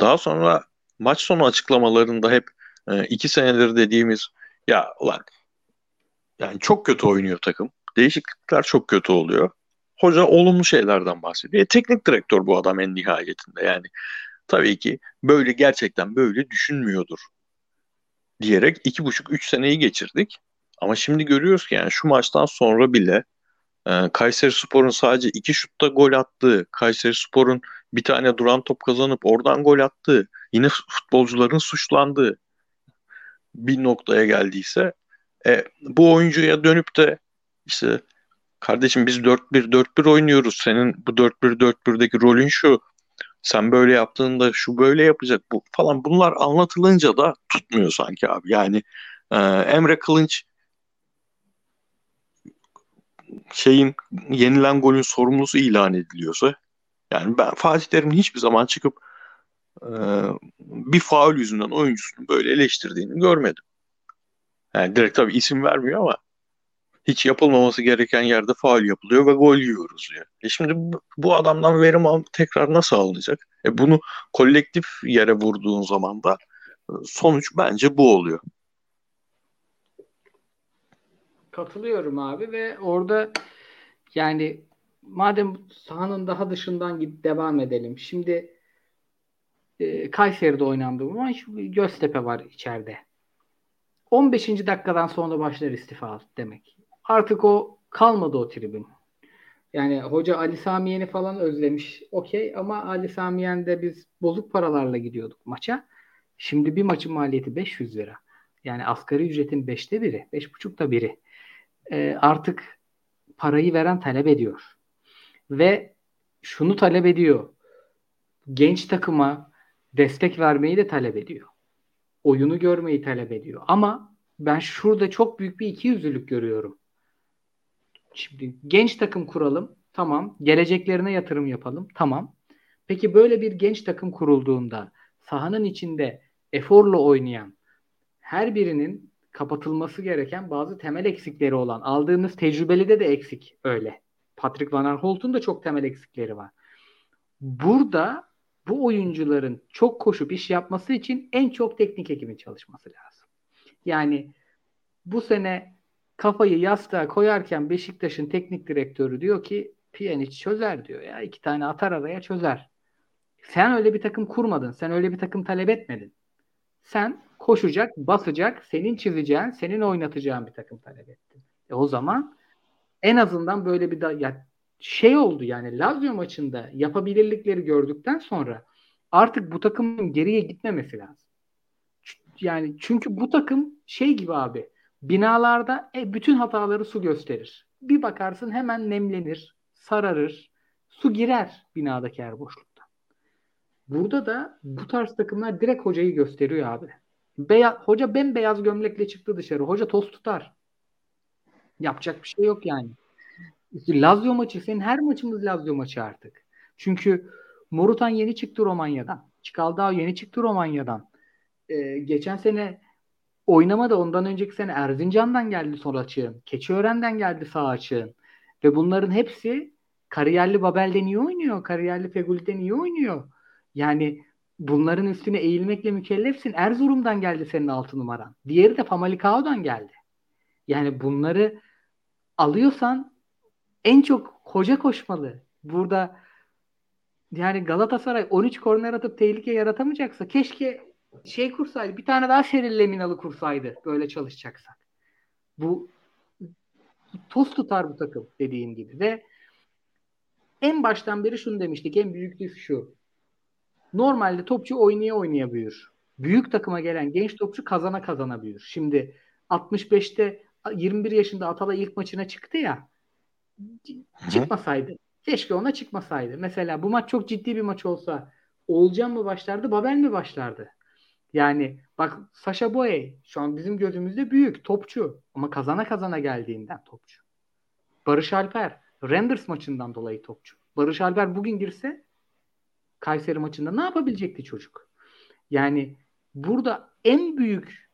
daha sonra maç sonu açıklamalarında hep e, iki senedir dediğimiz ya ulan yani çok kötü oynuyor takım. Değişiklikler çok kötü oluyor. Hoca olumlu şeylerden bahsediyor. E, teknik direktör bu adam en nihayetinde yani. Tabii ki böyle gerçekten böyle düşünmüyordur diyerek iki buçuk üç seneyi geçirdik. Ama şimdi görüyoruz ki yani şu maçtan sonra bile e, Kayseri Spor'un sadece iki şutta gol attığı, Kayseri Spor'un bir tane duran top kazanıp oradan gol attığı, yine futbolcuların suçlandığı bir noktaya geldiyse e, bu oyuncuya dönüp de işte kardeşim biz 4-1 4-1 oynuyoruz. Senin bu 4-1 4-1'deki rolün şu. Sen böyle yaptığında şu böyle yapacak bu falan bunlar anlatılınca da tutmuyor sanki abi. Yani e, Emre Kılınç şeyin yenilen golün sorumlusu ilan ediliyorsa yani ben Fatih Terim'in hiçbir zaman çıkıp e, bir faul yüzünden oyuncusunu böyle eleştirdiğini görmedim. Yani direkt tabii isim vermiyor ama hiç yapılmaması gereken yerde faul yapılıyor ve gol yiyoruz ya. E şimdi bu, adamdan verim al tekrar nasıl alınacak? E bunu kolektif yere vurduğun zaman da e, sonuç bence bu oluyor. Katılıyorum abi ve orada yani madem sahanın daha dışından gidip devam edelim. Şimdi e, Kayseri'de oynandı bu maç. Göztepe var içeride. 15. dakikadan sonra başlar istifa demek. Artık o kalmadı o tribün. Yani hoca Ali Samiyen'i falan özlemiş. Okey ama Ali Samiyen'de biz bozuk paralarla gidiyorduk maça. Şimdi bir maçın maliyeti 500 lira. Yani asgari ücretin 5'te biri, 5,5'ta biri. Ee, artık parayı veren talep ediyor. Ve şunu talep ediyor. Genç takıma destek vermeyi de talep ediyor. Oyunu görmeyi talep ediyor. Ama ben şurada çok büyük bir ikiyüzlülük görüyorum. Şimdi genç takım kuralım. Tamam. Geleceklerine yatırım yapalım. Tamam. Peki böyle bir genç takım kurulduğunda sahanın içinde eforla oynayan her birinin kapatılması gereken bazı temel eksikleri olan aldığınız tecrübeli de eksik öyle. Patrick Van Aanholt'un da çok temel eksikleri var. Burada bu oyuncuların çok koşup iş yapması için en çok teknik ekibin çalışması lazım. Yani bu sene kafayı yastığa koyarken Beşiktaş'ın teknik direktörü diyor ki Pjanic çözer diyor ya. iki tane atar araya çözer. Sen öyle bir takım kurmadın. Sen öyle bir takım talep etmedin. Sen koşacak, basacak, senin çizeceğin, senin oynatacağın bir takım talep ettin. E o zaman en azından böyle bir da ya şey oldu yani Lazio maçında yapabilirlikleri gördükten sonra artık bu takımın geriye gitmemesi lazım. Yani çünkü bu takım şey gibi abi binalarda e, bütün hataları su gösterir. Bir bakarsın hemen nemlenir, sararır, su girer binadaki her boşlukta. Burada da bu tarz takımlar direkt hocayı gösteriyor abi. Beyaz, hoca bembeyaz gömlekle çıktı dışarı. Hoca toz tutar. Yapacak bir şey yok yani. Lazio maçı senin her maçımız Lazio maçı artık. Çünkü Morutan yeni çıktı Romanya'dan. Çikaldao yeni çıktı Romanya'dan. Ee, geçen sene oynamadı. Ondan önceki sene Erzincan'dan geldi sol açığın. Keçiören'den geldi sağ açığın. Ve bunların hepsi kariyerli Babel'den iyi oynuyor. Kariyerli Fegül'den iyi oynuyor. Yani bunların üstüne eğilmekle mükellefsin. Erzurum'dan geldi senin altı numaran. Diğeri de Famalikao'dan geldi. Yani bunları alıyorsan en çok hoca koşmalı. Burada yani Galatasaray 13 korner atıp tehlike yaratamayacaksa keşke şey kursaydı. Bir tane daha Şeril Leminalı kursaydı böyle çalışacaksak. Bu toz tutar bu takım dediğim gibi ve en baştan beri şunu demiştik. En büyük şu. Normalde topçu oynaya oynaya büyür. Büyük takıma gelen genç topçu kazana kazana büyür. Şimdi 65'te 21 yaşında Atalay ilk maçına çıktı ya. Çıkmasaydı. Keşke ona çıkmasaydı. Mesela bu maç çok ciddi bir maç olsa Oğulcan mı başlardı, Babel mi başlardı? Yani bak Sasha Boye şu an bizim gözümüzde büyük topçu ama kazana kazana geldiğinden topçu. Barış Alper Renders maçından dolayı topçu. Barış Alper bugün girse Kayseri maçında ne yapabilecekti çocuk? Yani burada en büyük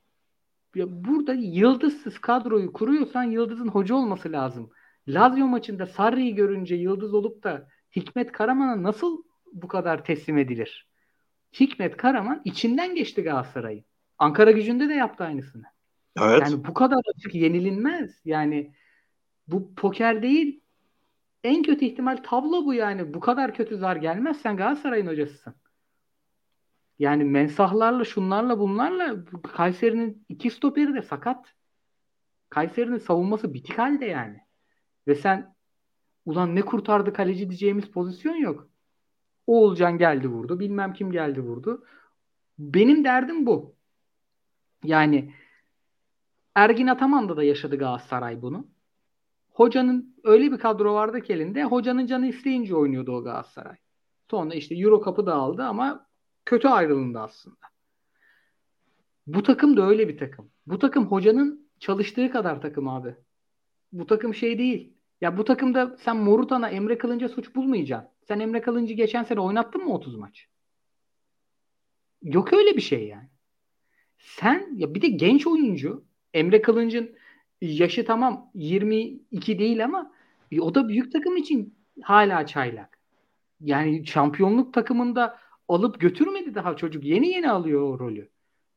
ya burada yıldızsız kadroyu kuruyorsan yıldızın hoca olması lazım. Lazio maçında Sarri'yi görünce yıldız olup da Hikmet Karaman'a nasıl bu kadar teslim edilir? Hikmet Karaman içinden geçti Galatasaray'ın. Ankara gücünde de yaptı aynısını. Evet. Yani bu kadar açık yenilinmez. Yani bu poker değil. En kötü ihtimal tablo bu yani. Bu kadar kötü zar gelmez. Sen Galatasaray'ın hocasısın. Yani mensahlarla şunlarla bunlarla Kayseri'nin iki stoperi de sakat. Kayseri'nin savunması bitik halde yani. Ve sen ulan ne kurtardı kaleci diyeceğimiz pozisyon yok. Oğulcan geldi vurdu. Bilmem kim geldi vurdu. Benim derdim bu. Yani Ergin Ataman'da da yaşadı Galatasaray bunu. Hocanın öyle bir kadro vardı ki elinde. Hocanın canı isteyince oynuyordu o Galatasaray. Sonra işte Euro Cup'ı da aldı ama kötü ayrılındı aslında. Bu takım da öyle bir takım. Bu takım hocanın çalıştığı kadar takım abi. Bu takım şey değil. Ya bu takımda sen Morutan'a Emre Kılınç'a suç bulmayacaksın. Sen Emre Kılınç'ı geçen sene oynattın mı 30 maç? Yok öyle bir şey yani. Sen ya bir de genç oyuncu Emre Kılınç'ın yaşı tamam 22 değil ama o da büyük takım için hala çaylak. Yani şampiyonluk takımında alıp götürmedi daha çocuk. Yeni yeni alıyor o rolü.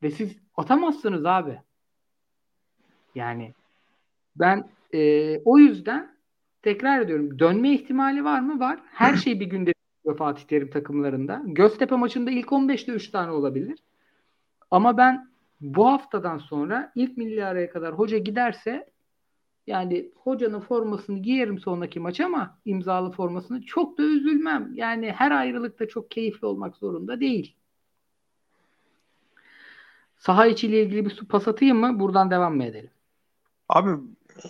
Ve siz atamazsınız abi. Yani ben e, o yüzden tekrar ediyorum. Dönme ihtimali var mı? Var. Her şey bir günde Fatih Terim takımlarında. Göztepe maçında ilk 15'te 3 tane olabilir. Ama ben bu haftadan sonra ilk milli araya kadar hoca giderse yani hocanın formasını giyerim sonraki maç ama imzalı formasını çok da üzülmem. Yani her ayrılıkta çok keyifli olmak zorunda değil. Saha içiyle ilgili bir su pas atayım mı? Buradan devam mı edelim? Abi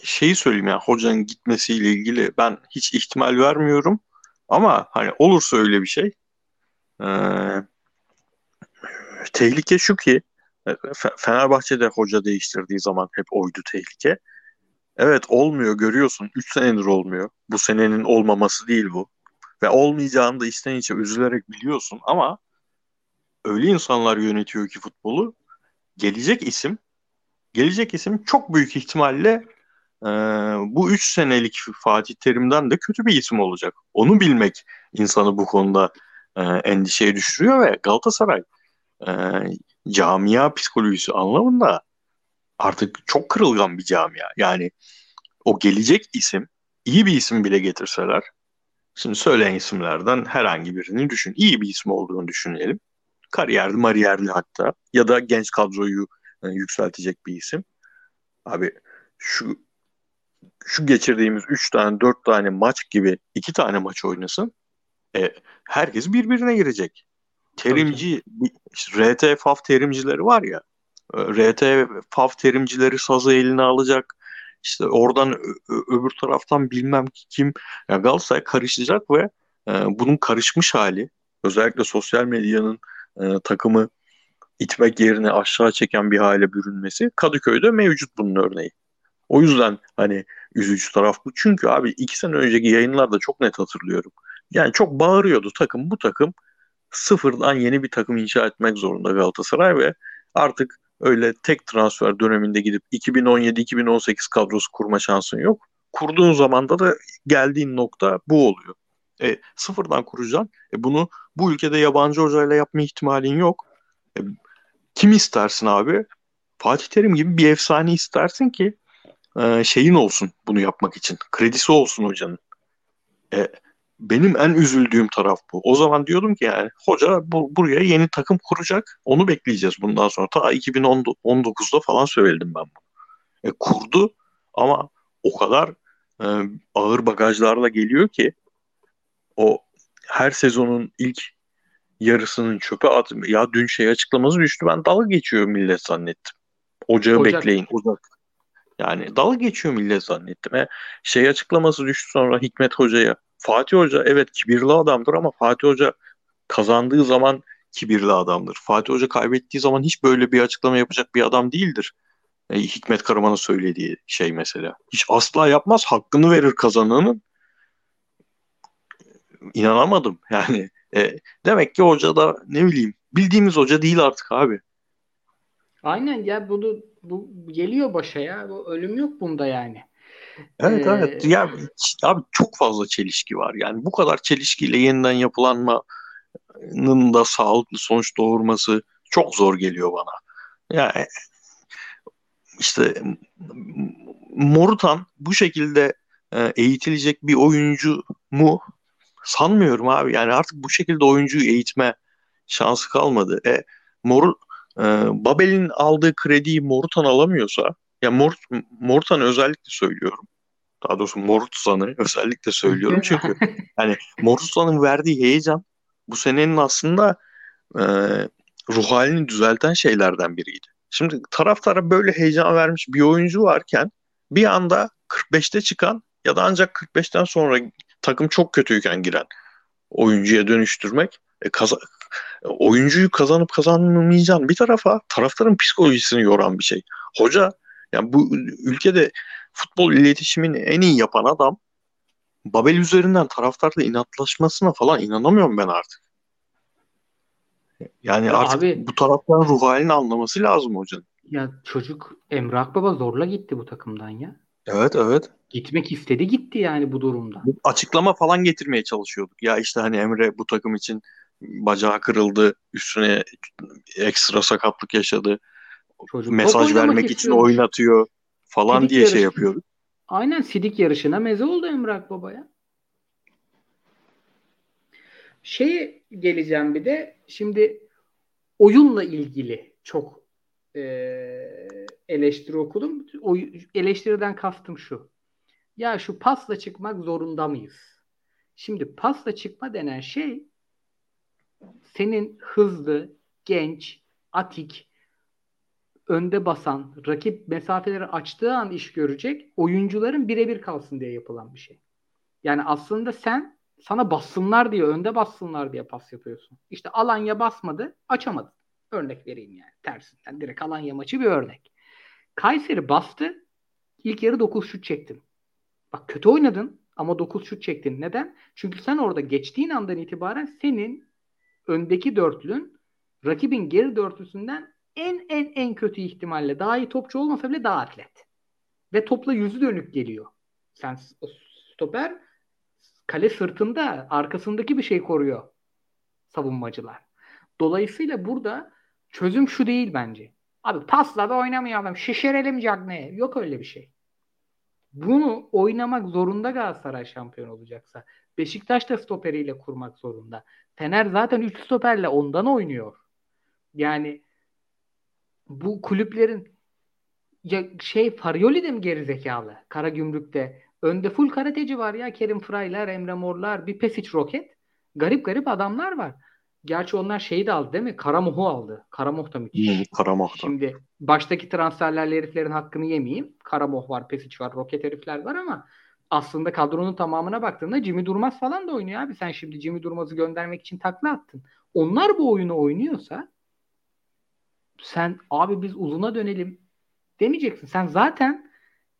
şeyi söyleyeyim ya hocanın gitmesiyle ilgili ben hiç ihtimal vermiyorum. Ama hani olursa öyle bir şey ee, tehlike şu ki Fenerbahçe'de hoca değiştirdiği zaman hep oydu tehlike. Evet olmuyor görüyorsun. 3 senedir olmuyor. Bu senenin olmaması değil bu. Ve olmayacağını da içten içe üzülerek biliyorsun ama öyle insanlar yönetiyor ki futbolu. Gelecek isim gelecek isim çok büyük ihtimalle e, bu 3 senelik Fatih Terim'den de kötü bir isim olacak. Onu bilmek insanı bu konuda e, endişeye düşürüyor ve Galatasaray e, camia psikolojisi anlamında artık çok kırılgan bir camia. Yani o gelecek isim iyi bir isim bile getirseler şimdi söyleyen isimlerden herhangi birini düşün. İyi bir isim olduğunu düşünelim. Kariyerli, mariyerli hatta ya da genç kadroyu e, yükseltecek bir isim. Abi şu şu geçirdiğimiz 3 tane 4 tane maç gibi 2 tane maç oynasın. E, herkes birbirine girecek. Terimci, işte RT FAF terimcileri var ya. E, RT FAF terimcileri sazı eline alacak. İşte oradan öbür taraftan bilmem kim. Ya Galatasaray karışacak ve e, bunun karışmış hali özellikle sosyal medyanın e, takımı itmek yerine aşağı çeken bir hale bürünmesi Kadıköy'de mevcut bunun örneği. O yüzden hani üzücü taraf bu. Çünkü abi iki sene önceki yayınlarda çok net hatırlıyorum. Yani çok bağırıyordu takım bu takım sıfırdan yeni bir takım inşa etmek zorunda Galatasaray ve artık öyle tek transfer döneminde gidip 2017-2018 kadrosu kurma şansın yok. Kurduğun zamanda da geldiğin nokta bu oluyor. E, sıfırdan kuracaksın. E, bunu bu ülkede yabancı hocayla yapma ihtimalin yok. E, kim istersin abi? Fatih Terim gibi bir efsane istersin ki e, şeyin olsun bunu yapmak için. Kredisi olsun hocanın. E, benim en üzüldüğüm taraf bu. O zaman diyordum ki yani hoca bu, buraya yeni takım kuracak. Onu bekleyeceğiz bundan sonra. Ta 2019'da falan söyledim ben bunu. E, kurdu ama o kadar e, ağır bagajlarla geliyor ki o her sezonun ilk yarısının çöpe at ya dün şey açıklaması düştü ben dalga geçiyor millet zannettim. Ocağı Ocak. bekleyin. Ocak. Yani dalga geçiyor millet zannettim. E, şey açıklaması düştü sonra Hikmet Hoca'ya. Fatih Hoca evet kibirli adamdır ama Fatih Hoca kazandığı zaman kibirli adamdır. Fatih Hoca kaybettiği zaman hiç böyle bir açıklama yapacak bir adam değildir. E, Hikmet Karaman'ın söylediği şey mesela. Hiç asla yapmaz. Hakkını verir kazananın. İnanamadım yani. E, demek ki hoca da ne bileyim bildiğimiz hoca değil artık abi. Aynen ya bunu bu geliyor başa ya. Bu ölüm yok bunda yani. Evet ee... evet. Ya abi çok fazla çelişki var. Yani bu kadar çelişkiyle yeniden yapılanmanın da sağlıklı sonuç doğurması çok zor geliyor bana. Yani işte Morutan bu şekilde e, eğitilecek bir oyuncu mu sanmıyorum abi. Yani artık bu şekilde oyuncuyu eğitme şansı kalmadı. E Mor e, Babel'in aldığı krediyi Morutan alamıyorsa ya Mor Morutan özellikle söylüyorum. Daha doğrusu Morutsan'ı özellikle söylüyorum çünkü hani Morutsan'ın verdiği heyecan bu senenin aslında e, ruh halini düzelten şeylerden biriydi. Şimdi taraftara böyle heyecan vermiş bir oyuncu varken bir anda 45'te çıkan ya da ancak 45'ten sonra takım çok kötüyken giren oyuncuya dönüştürmek e, kaza, oyuncuyu kazanıp kazanmayacağın bir tarafa taraftarın psikolojisini yoran bir şey. Hoca yani bu ülkede futbol iletişimini en iyi yapan adam Babel üzerinden taraftarla inatlaşmasına falan inanamıyorum ben artık. Yani ya artık abi, bu taraftan ruh halini anlaması lazım hocanın. Ya çocuk Emrah Baba zorla gitti bu takımdan ya. Evet evet. Gitmek istedi gitti yani bu durumda. Açıklama falan getirmeye çalışıyorduk. Ya işte hani Emre bu takım için bacağı kırıldı. Üstüne ekstra sakatlık yaşadı. Çocuk Mesaj vermek için oynatıyor falan Sidik diye şey yarışı. şey yapıyorduk. Aynen Sidik yarışına meze oldu Emrah Baba'ya. Şeye geleceğim bir de şimdi oyunla ilgili çok e, eleştiri okudum. O, eleştiriden kastım şu. Ya şu pasla çıkmak zorunda mıyız? Şimdi pasla çıkma denen şey senin hızlı, genç, atik, önde basan, rakip mesafeleri açtığı an iş görecek oyuncuların birebir kalsın diye yapılan bir şey. Yani aslında sen sana bassınlar diye, önde bassınlar diye pas yapıyorsun. İşte Alanya basmadı, açamadı. Örnek vereyim yani tersinden. Direkt Alanya maçı bir örnek. Kayseri bastı. İlk yarı 9 şut çektin. Bak kötü oynadın ama 9 şut çektin. Neden? Çünkü sen orada geçtiğin andan itibaren senin öndeki dörtlün rakibin geri dörtlüsünden en en en kötü ihtimalle daha iyi topçu olmasa bile daha atlet. Ve topla yüzü dönük geliyor. Sen stoper kale sırtında arkasındaki bir şey koruyor savunmacılar. Dolayısıyla burada çözüm şu değil bence. Abi pasla da oynamayalım. Şişirelim Cagney'e. Yok öyle bir şey. Bunu oynamak zorunda Galatasaray şampiyon olacaksa. Beşiktaş da stoperiyle kurmak zorunda. Fener zaten 3 stoperle ondan oynuyor. Yani bu kulüplerin ya şey Farioli de mi gerizekalı? Kara Gümrük'te. Önde full karateci var ya. Kerim Fraylar, Emre Morlar, bir Pesic Roket. Garip garip adamlar var. Gerçi onlar şeyi de aldı değil mi? Karamoh'u aldı. Karamoh da müthiş. Hmm, Karamoh da. Şimdi baştaki transferlerle heriflerin hakkını yemeyeyim. Karamoh var, Pesic var, Roket herifler var ama aslında kadronun tamamına baktığında Jimmy Durmaz falan da oynuyor abi. Sen şimdi Jimmy Durmaz'ı göndermek için takla attın. Onlar bu oyunu oynuyorsa sen abi biz uzuna dönelim demeyeceksin. Sen zaten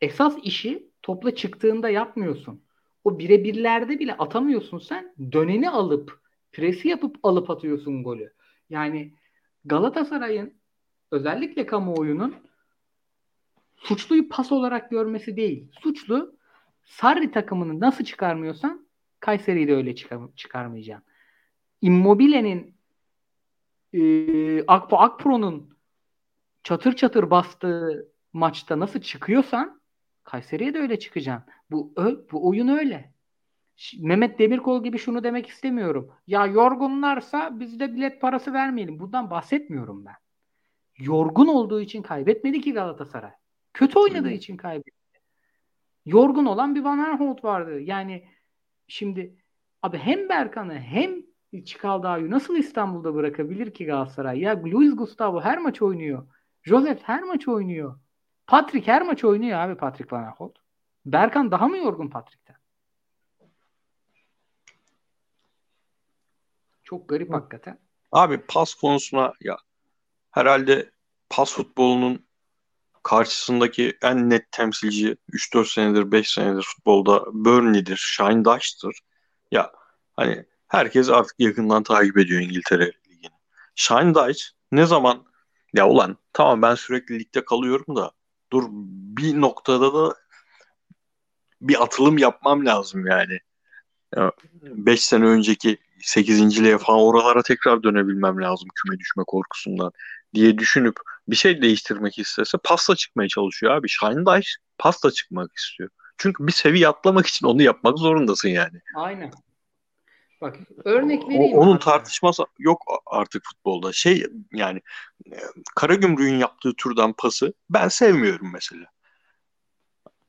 esas işi topla çıktığında yapmıyorsun. O birebirlerde bile atamıyorsun sen. Döneni alıp presi yapıp alıp atıyorsun golü. Yani Galatasaray'ın özellikle kamuoyunun suçluyu pas olarak görmesi değil. Suçlu Sarri takımını nasıl çıkarmıyorsan Kayseri'yi de öyle çıkar çıkarmayacaksın. Immobile'nin e, Akpo Akpro'nun çatır çatır bastığı maçta nasıl çıkıyorsan Kayseri'ye de öyle çıkacaksın. Bu bu oyun öyle. Mehmet Demirkol gibi şunu demek istemiyorum. Ya yorgunlarsa biz de bilet parası vermeyelim. Bundan bahsetmiyorum ben. Yorgun olduğu için kaybetmedi ki Galatasaray. Kötü oynadığı için kaybetti. Yorgun olan bir Van Aanholt vardı. Yani şimdi abi hem Berkan'ı hem Çikaldağ'ı nasıl İstanbul'da bırakabilir ki Galatasaray? Ya Luis Gustavo her maç oynuyor. Joseph her maç oynuyor. Patrick her maç oynuyor abi Patrick Van Aanholt. Berkan daha mı yorgun Patrick'ten? Çok garip Hı. hakikaten. Abi pas konusuna ya herhalde pas futbolunun karşısındaki en net temsilci 3-4 senedir 5 senedir futbolda Burnley'dir, Shine Dash'tır. Ya hani herkes artık yakından takip ediyor İngiltere Ligi'ni. Shine Dash ne zaman ya ulan tamam ben sürekli ligde kalıyorum da dur bir noktada da bir atılım yapmam lazım yani. 5 sene önceki 8. falan oralara tekrar dönebilmem lazım küme düşme korkusundan diye düşünüp bir şey değiştirmek istese pasta çıkmaya çalışıyor abi. Shine pasta çıkmak istiyor. Çünkü bir seviye atlamak için onu yapmak zorundasın yani. Aynen. Bak örnek O- vereyim onun abi. tartışması yok artık futbolda. Şey yani e, Karagümrük'ün yaptığı türden pası ben sevmiyorum mesela.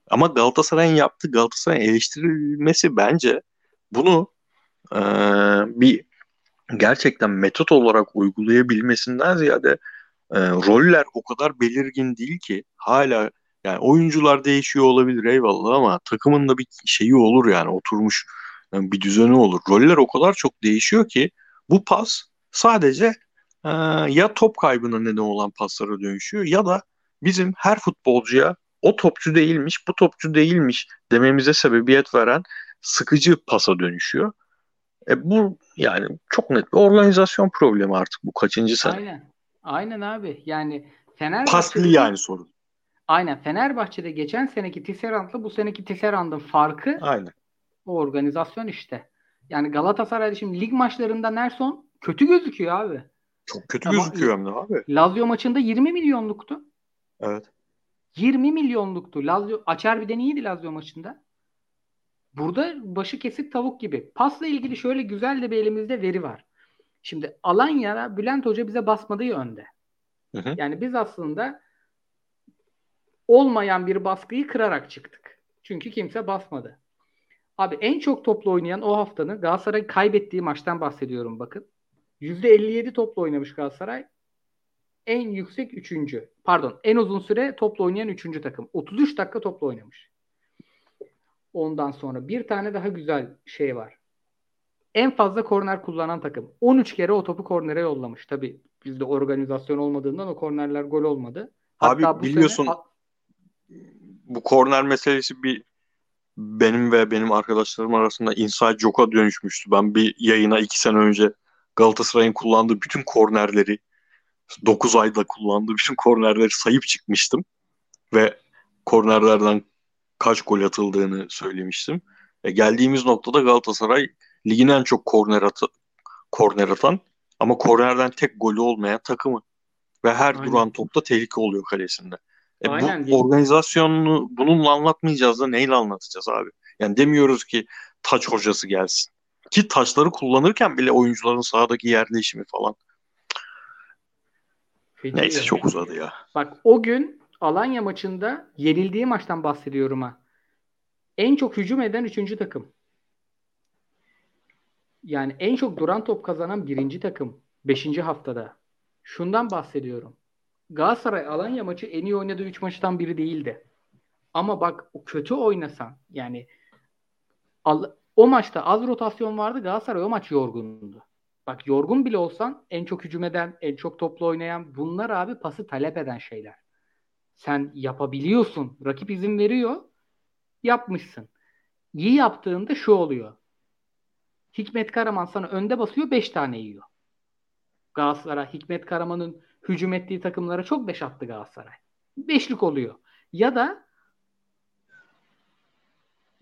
Ama Galatasaray'ın yaptığı Galatasaray'ın eleştirilmesi bence bunu e, bir gerçekten metot olarak uygulayabilmesinden ziyade e, roller o kadar belirgin değil ki hala yani oyuncular değişiyor olabilir eyvallah ama takımın da bir şeyi olur yani oturmuş e, bir düzeni olur. Roller o kadar çok değişiyor ki bu pas sadece e, ya top kaybına neden olan paslara dönüşüyor ya da bizim her futbolcuya o topçu değilmiş, bu topçu değilmiş dememize sebebiyet veren sıkıcı pasa dönüşüyor. E bu yani çok net bir organizasyon problemi artık bu kaçıncı sene. Aynen. Aynen abi. Yani Pas Fenerbahçe'de değil yani sorun. aynen Fenerbahçe'de geçen seneki Tisserand'la bu seneki Tisserand'ın farkı Aynen. o organizasyon işte. Yani Galatasaray'da şimdi lig maçlarında Nerson kötü gözüküyor abi. Çok kötü Ama- gözüküyor hem de abi. Lazio maçında 20 milyonluktu. Evet. 20 milyonluktu. Lazio açar bir de iyiydi Lazio maçında. Burada başı kesik tavuk gibi. Pasla ilgili şöyle güzel de bir elimizde veri var. Şimdi Alanya'da Bülent Hoca bize basmadığı yönde. Hı hı. Yani biz aslında olmayan bir baskıyı kırarak çıktık. Çünkü kimse basmadı. Abi en çok toplu oynayan o haftanın Galatasaray kaybettiği maçtan bahsediyorum bakın. %57 toplu oynamış Galatasaray. En yüksek üçüncü. Pardon en uzun süre toplu oynayan üçüncü takım. 33 dakika toplu oynamış. Ondan sonra bir tane daha güzel şey var. En fazla korner kullanan takım. 13 kere o topu kornere yollamış. Tabi bizde organizasyon olmadığından o kornerler gol olmadı. Abi Hatta bu biliyorsun sene bu korner meselesi bir benim ve benim arkadaşlarım arasında inside joke'a dönüşmüştü. Ben bir yayına iki sene önce Galatasaray'ın kullandığı bütün kornerleri 9 ayda kullandığı bütün kornerleri sayıp çıkmıştım. Ve kornerlerden kaç gol atıldığını söylemiştim. E, geldiğimiz noktada Galatasaray ligin en çok korner, atı, korner atan ama kornerden tek golü olmayan takımı. Ve her Aynen. duran topta tehlike oluyor kalesinde. E, Aynen. bu organizasyonunu bununla anlatmayacağız da neyle anlatacağız abi? Yani demiyoruz ki taç hocası gelsin. Ki taçları kullanırken bile oyuncuların sahadaki yerleşimi falan. Feci Neyse ya. çok uzadı ya. Bak o gün Alanya maçında yenildiği maçtan bahsediyorum ha. En çok hücum eden üçüncü takım. Yani en çok duran top kazanan birinci takım. Beşinci haftada. Şundan bahsediyorum. Galatasaray Alanya maçı en iyi oynadığı üç maçtan biri değildi. Ama bak o kötü oynasan yani al- o maçta az rotasyon vardı. Galatasaray o maç yorgundu. Bak yorgun bile olsan en çok hücum eden, en çok toplu oynayan bunlar abi pası talep eden şeyler. Sen yapabiliyorsun. Rakip izin veriyor. Yapmışsın. İyi yaptığında şu oluyor. Hikmet Karaman sana önde basıyor 5 tane yiyor. Galatasaray Hikmet Karaman'ın hücum ettiği takımlara çok 5 attı Galatasaray. Beşlik oluyor. Ya da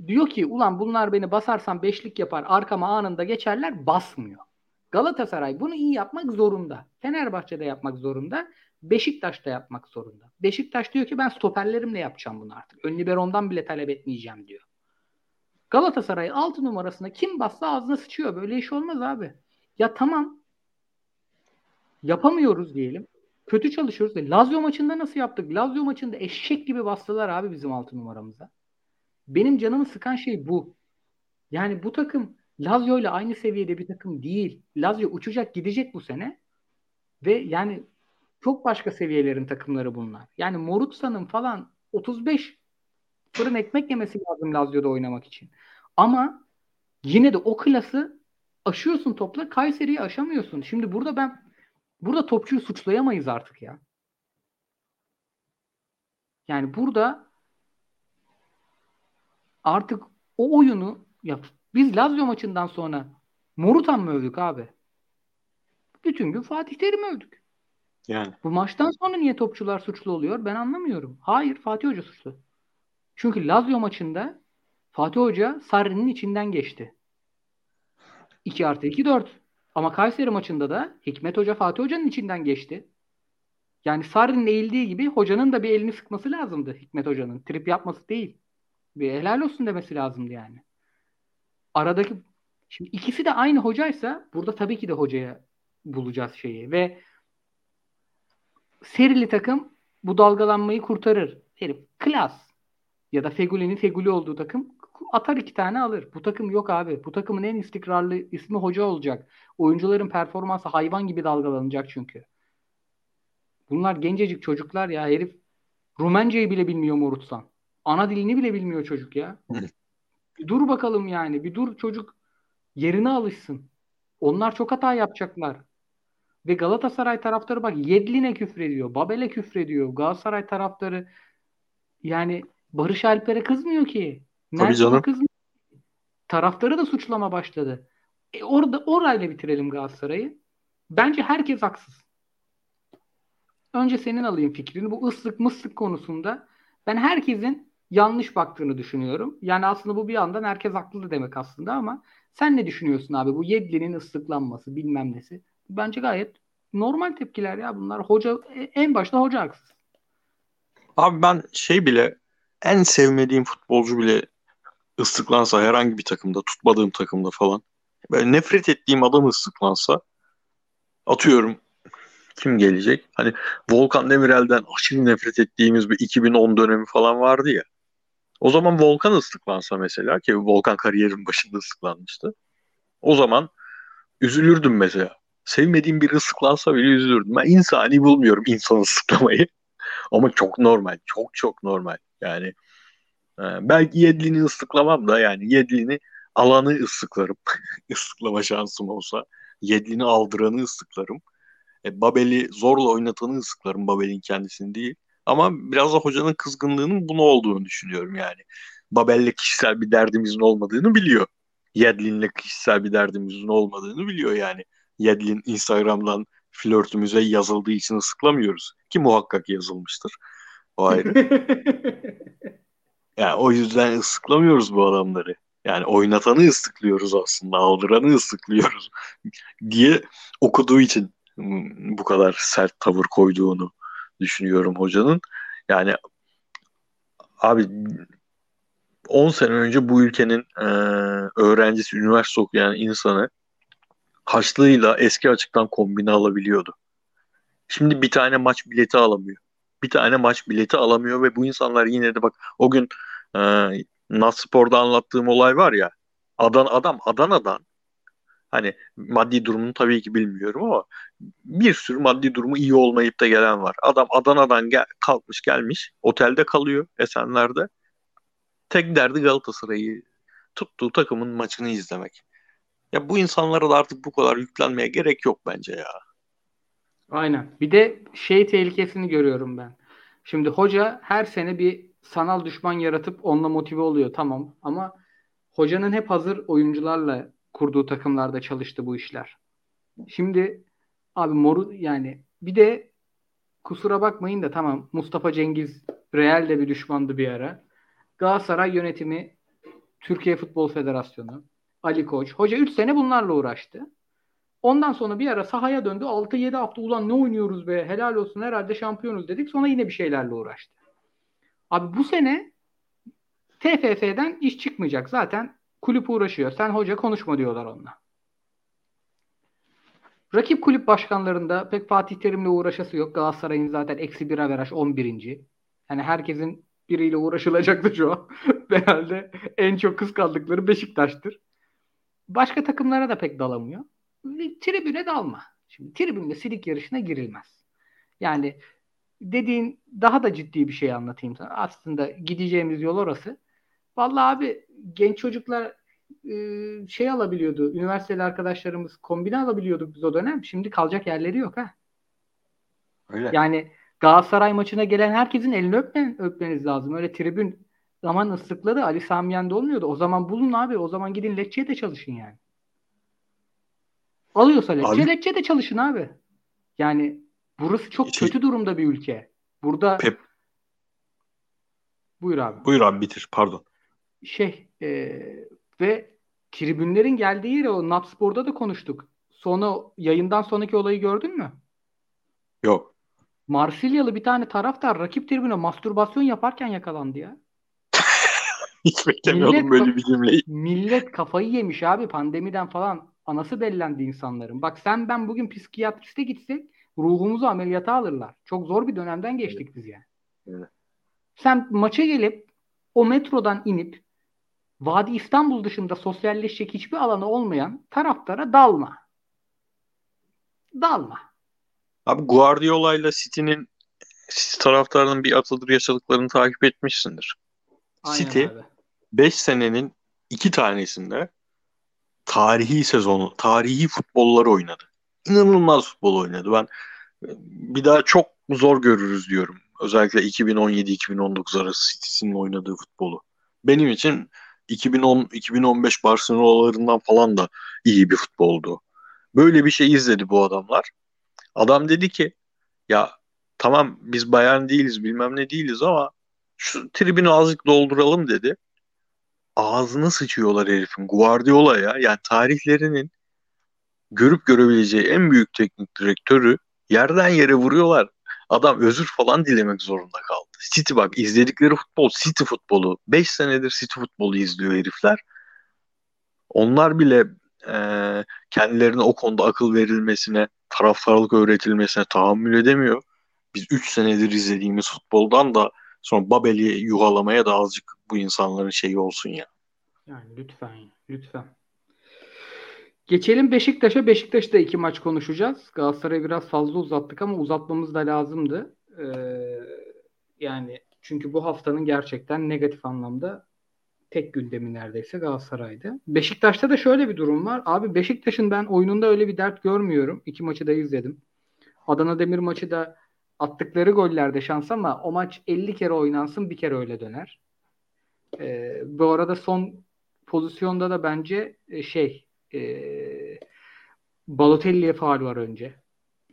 diyor ki ulan bunlar beni basarsam beşlik yapar arkama anında geçerler basmıyor. Galatasaray bunu iyi yapmak zorunda. Fenerbahçe'de yapmak zorunda. Beşiktaş'ta yapmak zorunda. Beşiktaş diyor ki ben stoperlerimle yapacağım bunu artık. Ön liberondan bile talep etmeyeceğim diyor. Galatasaray 6 numarasına kim bassa ağzına sıçıyor. Böyle iş olmaz abi. Ya tamam. Yapamıyoruz diyelim. Kötü çalışıyoruz. E, Lazio maçında nasıl yaptık? Lazio maçında eşek gibi bastılar abi bizim 6 numaramıza. Benim canımı sıkan şey bu. Yani bu takım Lazio ile aynı seviyede bir takım değil. Lazio uçacak gidecek bu sene. Ve yani çok başka seviyelerin takımları bunlar. Yani Morutsa'nın falan 35 fırın ekmek yemesi lazım Lazio'da oynamak için. Ama yine de o klası aşıyorsun topla Kayseri'yi aşamıyorsun. Şimdi burada ben burada topçuyu suçlayamayız artık ya. Yani burada artık o oyunu ya biz Lazio maçından sonra Morutan mı övdük abi? Bütün gün Fatih Terim övdük. Yani Bu maçtan sonra niye topçular suçlu oluyor? Ben anlamıyorum. Hayır Fatih Hoca suçlu. Çünkü Lazio maçında Fatih Hoca Sarri'nin içinden geçti. 2 artı 2 4. Ama Kayseri maçında da Hikmet Hoca Fatih Hoca'nın içinden geçti. Yani Sarri'nin eğildiği gibi hocanın da bir elini sıkması lazımdı Hikmet Hoca'nın. Trip yapması değil. Bir helal olsun demesi lazımdı yani. Aradaki Şimdi ikisi de aynı hocaysa burada tabii ki de hocaya bulacağız şeyi ve serili takım bu dalgalanmayı kurtarır. Herif klas ya da Feguli'nin Feguli olduğu takım atar iki tane alır. Bu takım yok abi. Bu takımın en istikrarlı ismi hoca olacak. Oyuncuların performansı hayvan gibi dalgalanacak çünkü. Bunlar gencecik çocuklar ya. Herif Rumenca'yı bile bilmiyor Morutsan. Ana dilini bile bilmiyor çocuk ya. bir dur bakalım yani. Bir dur çocuk yerine alışsın. Onlar çok hata yapacaklar. Ve Galatasaray taraftarı bak Yedlin'e küfrediyor. Babel'e küfrediyor. Galatasaray taraftarı yani Barış Alper'e kızmıyor ki. Tabii canım. Kızmıyor. Taraftarı da suçlama başladı. E orada orayla bitirelim Galatasaray'ı. Bence herkes haksız. Önce senin alayım fikrini. Bu ıslık mıslık konusunda ben herkesin yanlış baktığını düşünüyorum. Yani aslında bu bir yandan herkes haklı demek aslında ama sen ne düşünüyorsun abi? Bu Yedlin'in ıslıklanması bilmem nesi. Bence gayet normal tepkiler ya bunlar. Hoca en başta hoca haksız. Abi ben şey bile en sevmediğim futbolcu bile ıslıklansa herhangi bir takımda, tutmadığım takımda falan. Böyle nefret ettiğim adam ıslıklansa atıyorum kim gelecek? Hani Volkan Demirel'den aşırı nefret ettiğimiz bir 2010 dönemi falan vardı ya. O zaman Volkan ıslıklansa mesela ki Volkan kariyerin başında ıslıklanmıştı. O zaman üzülürdüm mesela. Sevmediğim bir ıslıklansa bile üzülürdüm. Ben insani bulmuyorum insan ıslıklamayı. Ama çok normal. Çok çok normal. Yani e, belki Yedlin'i ıslıklamam da yani Yedlin'i alanı ıslıklarım. Islıklama şansım olsa. Yedlin'i aldıranı ıslıklarım. E, Babel'i zorla oynatanı ıslıklarım. Babel'in kendisini değil. Ama biraz da hocanın kızgınlığının bunu olduğunu düşünüyorum yani. Babel'le kişisel bir derdimizin olmadığını biliyor. Yedlin'le kişisel bir derdimizin olmadığını biliyor yani. Yedlin Instagram'dan flörtümüze yazıldığı için ıslıklamıyoruz. Ki muhakkak yazılmıştır. O ayrı. yani o yüzden ıslıklamıyoruz bu adamları. Yani oynatanı ıslıklıyoruz aslında. Aldıranı ıslıklıyoruz diye okuduğu için bu kadar sert tavır koyduğunu düşünüyorum hocanın. Yani abi 10 sene önce bu ülkenin e, öğrencisi, üniversite okuyan insanı harçlığıyla eski açıktan kombine alabiliyordu. Şimdi bir tane maç bileti alamıyor. Bir tane maç bileti alamıyor ve bu insanlar yine de bak o gün e, Natspor'da anlattığım olay var ya Adan adam Adana'dan hani maddi durumunu tabii ki bilmiyorum ama bir sürü maddi durumu iyi olmayıp da gelen var. Adam Adana'dan gel, kalkmış gelmiş otelde kalıyor Esenler'de. Tek derdi Galatasaray'ı tuttuğu takımın maçını izlemek. Ya bu insanlara da artık bu kadar yüklenmeye gerek yok bence ya. Aynen. Bir de şey tehlikesini görüyorum ben. Şimdi hoca her sene bir sanal düşman yaratıp onunla motive oluyor tamam ama hocanın hep hazır oyuncularla kurduğu takımlarda çalıştı bu işler. Şimdi abi moru yani bir de kusura bakmayın da tamam Mustafa Cengiz Real de bir düşmandı bir ara. Galatasaray yönetimi Türkiye Futbol Federasyonu Ali Koç. Hoca 3 sene bunlarla uğraştı. Ondan sonra bir ara sahaya döndü. 6-7 hafta ulan ne oynuyoruz be helal olsun herhalde şampiyonuz dedik. Sonra yine bir şeylerle uğraştı. Abi bu sene TFF'den iş çıkmayacak. Zaten kulüp uğraşıyor. Sen hoca konuşma diyorlar onunla. Rakip kulüp başkanlarında pek Fatih Terim'le uğraşası yok. Galatasaray'ın zaten eksi bir averaj 11. Yani herkesin biriyle uğraşılacaktı şu an. Herhalde en çok kıskandıkları Beşiktaş'tır. Başka takımlara da pek dalamıyor. Tribüne dalma. Şimdi tribünde silik yarışına girilmez. Yani dediğin daha da ciddi bir şey anlatayım sana. Aslında gideceğimiz yol orası. Vallahi abi genç çocuklar e, şey alabiliyordu. Üniversiteli arkadaşlarımız kombine alabiliyorduk biz o dönem. Şimdi kalacak yerleri yok ha. Öyle. Yani Galatasaray maçına gelen herkesin elini öpmen, öpmeniz lazım. Öyle tribün zaman ıslıkları Ali Samiyen'de olmuyordu. O zaman bulun abi. O zaman gidin Lecce'ye de çalışın yani. Alıyorsa Lecce, abi, Lecce'de çalışın abi. Yani burası çok şey, kötü durumda bir ülke. Burada Pep. Buyur abi. Buyur abi bitir pardon. Şey e, ve tribünlerin geldiği yeri o Natspor'da da konuştuk. Sonra yayından sonraki olayı gördün mü? Yok. Marsilyalı bir tane taraftar rakip tribüne mastürbasyon yaparken yakalandı ya. Hiç beklemiyordum Millet, böyle bir cümleyi. millet kafayı yemiş abi pandemiden falan. Anası bellendi insanların. Bak sen ben bugün psikiyatriste gitsek ruhumuzu ameliyata alırlar. Çok zor bir dönemden geçtik biz yani. Evet. Sen maça gelip o metrodan inip Vadi İstanbul dışında sosyalleşecek hiçbir alanı olmayan taraftara dalma. Dalma. Abi Guardiola ile City'nin City taraftarının bir atıdır yaşadıklarını takip etmişsindir. Aynen City abi. 5 senenin iki tanesinde tarihi sezonu, tarihi futbolları oynadı. İnanılmaz futbol oynadı. Ben e, bir daha çok zor görürüz diyorum. Özellikle 2017-2019 arası City'sinin oynadığı futbolu. Benim için 2010-2015 Barcelona'larından falan da iyi bir futboldu. Böyle bir şey izledi bu adamlar. Adam dedi ki ya tamam biz bayan değiliz bilmem ne değiliz ama şu tribünü azıcık dolduralım dedi. Ağzını sıçıyorlar herifin. Guardiola ya yani tarihlerinin görüp görebileceği en büyük teknik direktörü yerden yere vuruyorlar. Adam özür falan dilemek zorunda kaldı. City bak izledikleri futbol City futbolu. 5 senedir City futbolu izliyor herifler. Onlar bile e, kendilerine o konuda akıl verilmesine, taraftarlık öğretilmesine tahammül edemiyor. Biz 3 senedir izlediğimiz futboldan da sonra Babel'i yuvalamaya da azıcık bu insanların şeyi olsun ya. Yani lütfen, lütfen. Geçelim Beşiktaş'a. Beşiktaş'ta iki maç konuşacağız. Galatasaray'ı biraz fazla uzattık ama uzatmamız da lazımdı. Ee, yani çünkü bu haftanın gerçekten negatif anlamda tek gündemi neredeyse Galatasaray'dı. Beşiktaş'ta da şöyle bir durum var. Abi Beşiktaş'ın ben oyununda öyle bir dert görmüyorum. İki maçı da izledim. Adana Demir maçı da attıkları gollerde şans ama o maç 50 kere oynansın bir kere öyle döner. Ee, bu arada son pozisyonda da bence e, şey e, Balotelli'ye faal var önce.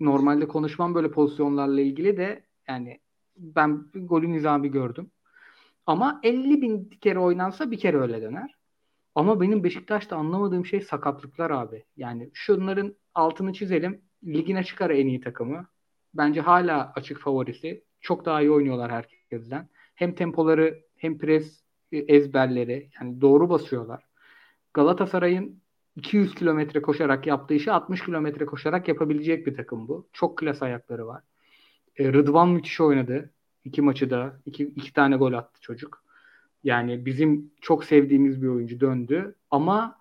Normalde konuşmam böyle pozisyonlarla ilgili de yani ben golü nizami gördüm. Ama 50 bin kere oynansa bir kere öyle döner. Ama benim Beşiktaş'ta anlamadığım şey sakatlıklar abi. Yani şunların altını çizelim. Ligine çıkar en iyi takımı. Bence hala açık favorisi. Çok daha iyi oynuyorlar herkesten. Hem tempoları hem pres e, ezberleri yani doğru basıyorlar. Galatasaray'ın 200 kilometre koşarak yaptığı işi 60 kilometre koşarak yapabilecek bir takım bu. Çok klas ayakları var. E, Rıdvan müthiş oynadı. İki maçı da iki, iki tane gol attı çocuk. Yani bizim çok sevdiğimiz bir oyuncu döndü. Ama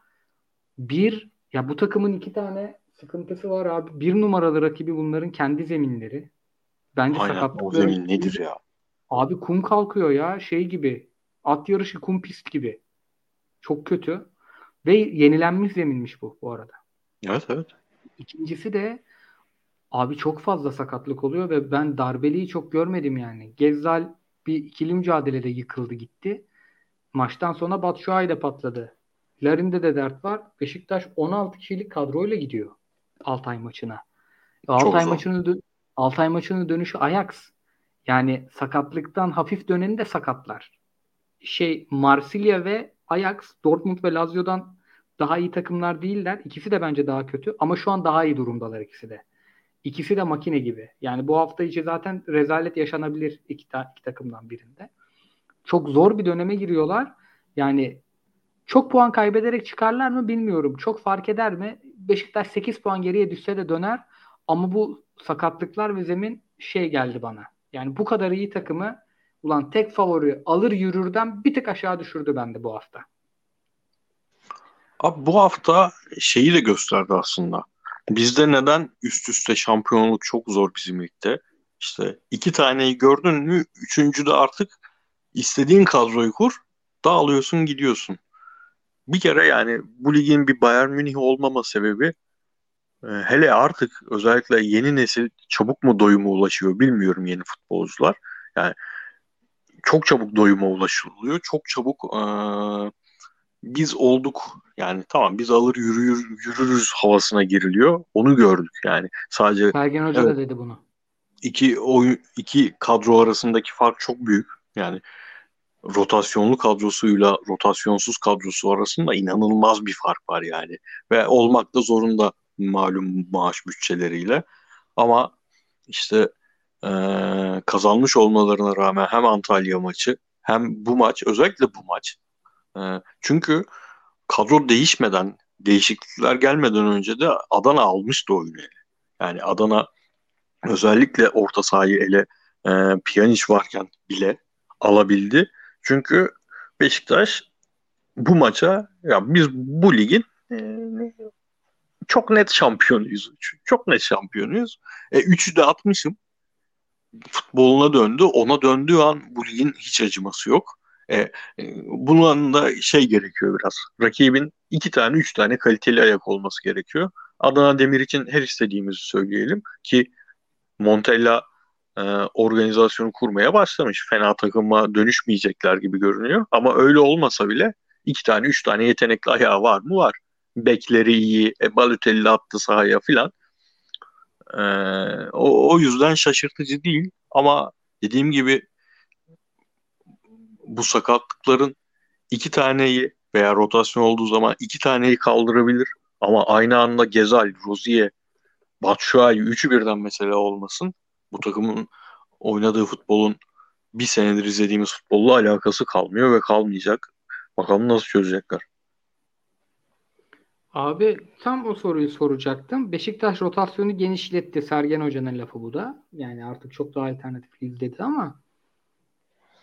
bir ya bu takımın iki tane sıkıntısı var abi. Bir numaralı rakibi bunların kendi zeminleri. Bence Aynen o sakatlıkları. zemin nedir ya? Abi kum kalkıyor ya şey gibi. At yarışı kum pist gibi. Çok kötü. Ve yenilenmiş zeminmiş bu bu arada. Evet evet. İkincisi de abi çok fazla sakatlık oluyor ve ben darbeliyi çok görmedim yani. Gezzal bir ikili mücadelede yıkıldı gitti. Maçtan sonra Batshuayi de patladı. Larin'de de dert var. Beşiktaş 16 kişilik kadroyla gidiyor Altay maçına. Altay zor. maçının dö- Altay maçının dönüşü Ajax. Yani sakatlıktan hafif döneni de sakatlar. Şey Marsilya ve Ajax, Dortmund ve Lazio'dan daha iyi takımlar değiller. İkisi de bence daha kötü ama şu an daha iyi durumdalar ikisi de. İkisi de makine gibi. Yani bu hafta içi zaten rezalet yaşanabilir iki, ta- iki takımdan birinde. Çok zor bir döneme giriyorlar. Yani çok puan kaybederek çıkarlar mı bilmiyorum. Çok fark eder mi? Beşiktaş 8 puan geriye düşse de döner. Ama bu sakatlıklar ve zemin şey geldi bana. Yani bu kadar iyi takımı ulan tek favori alır yürürden bir tık aşağı düşürdü bende bu hafta. Abi bu hafta şeyi de gösterdi aslında. Bizde neden üst üste şampiyonluk çok zor bizim ligde? İşte iki taneyi gördün mü üçüncü de artık istediğin kadroyu kur dağılıyorsun gidiyorsun. Bir kere yani bu ligin bir Bayern Münih olmama sebebi e, hele artık özellikle yeni nesil çabuk mu doyuma ulaşıyor bilmiyorum yeni futbolcular. Yani çok çabuk doyuma ulaşılıyor. Çok çabuk e, biz olduk yani tamam biz alır yürür, yürürüz havasına giriliyor. Onu gördük yani. Sadece Sergen Hoca Evet. da dedi bunu. iki oyun iki kadro arasındaki fark çok büyük. Yani rotasyonlu kadrosuyla rotasyonsuz kadrosu arasında inanılmaz bir fark var yani. Ve olmak da zorunda malum maaş bütçeleriyle. Ama işte eee, kazanmış olmalarına rağmen hem Antalya maçı hem bu maç özellikle bu maç E, çünkü kadro değişmeden, değişiklikler gelmeden önce de Adana almıştı oyunu. Yani Adana özellikle orta sahayı ele e, Pjanic varken bile alabildi. Çünkü Beşiktaş bu maça ya biz bu ligin e, çok net şampiyonuyuz. Çok net şampiyonuyuz. E, üçü de atmışım. Futboluna döndü. Ona döndüğü an bu ligin hiç acıması yok. E, e, bunun da şey gerekiyor biraz. Rakibin iki tane, üç tane kaliteli ayak olması gerekiyor. Adana Demir için her istediğimizi söyleyelim ki Montella e, organizasyonu kurmaya başlamış. Fena takıma dönüşmeyecekler gibi görünüyor. Ama öyle olmasa bile iki tane, üç tane yetenekli ayağı var mı? Var. Bekleri iyi, e, Balotelli attı sahaya filan. E, o, o yüzden şaşırtıcı değil. Ama dediğim gibi bu sakatlıkların iki taneyi veya rotasyon olduğu zaman iki taneyi kaldırabilir. Ama aynı anda Gezal, Rozier, Batshuayi üçü birden mesela olmasın. Bu takımın oynadığı futbolun bir senedir izlediğimiz futbolla alakası kalmıyor ve kalmayacak. Bakalım nasıl çözecekler. Abi tam o soruyu soracaktım. Beşiktaş rotasyonu genişletti. Sergen Hoca'nın lafı bu da. Yani artık çok daha alternatifliyiz dedi ama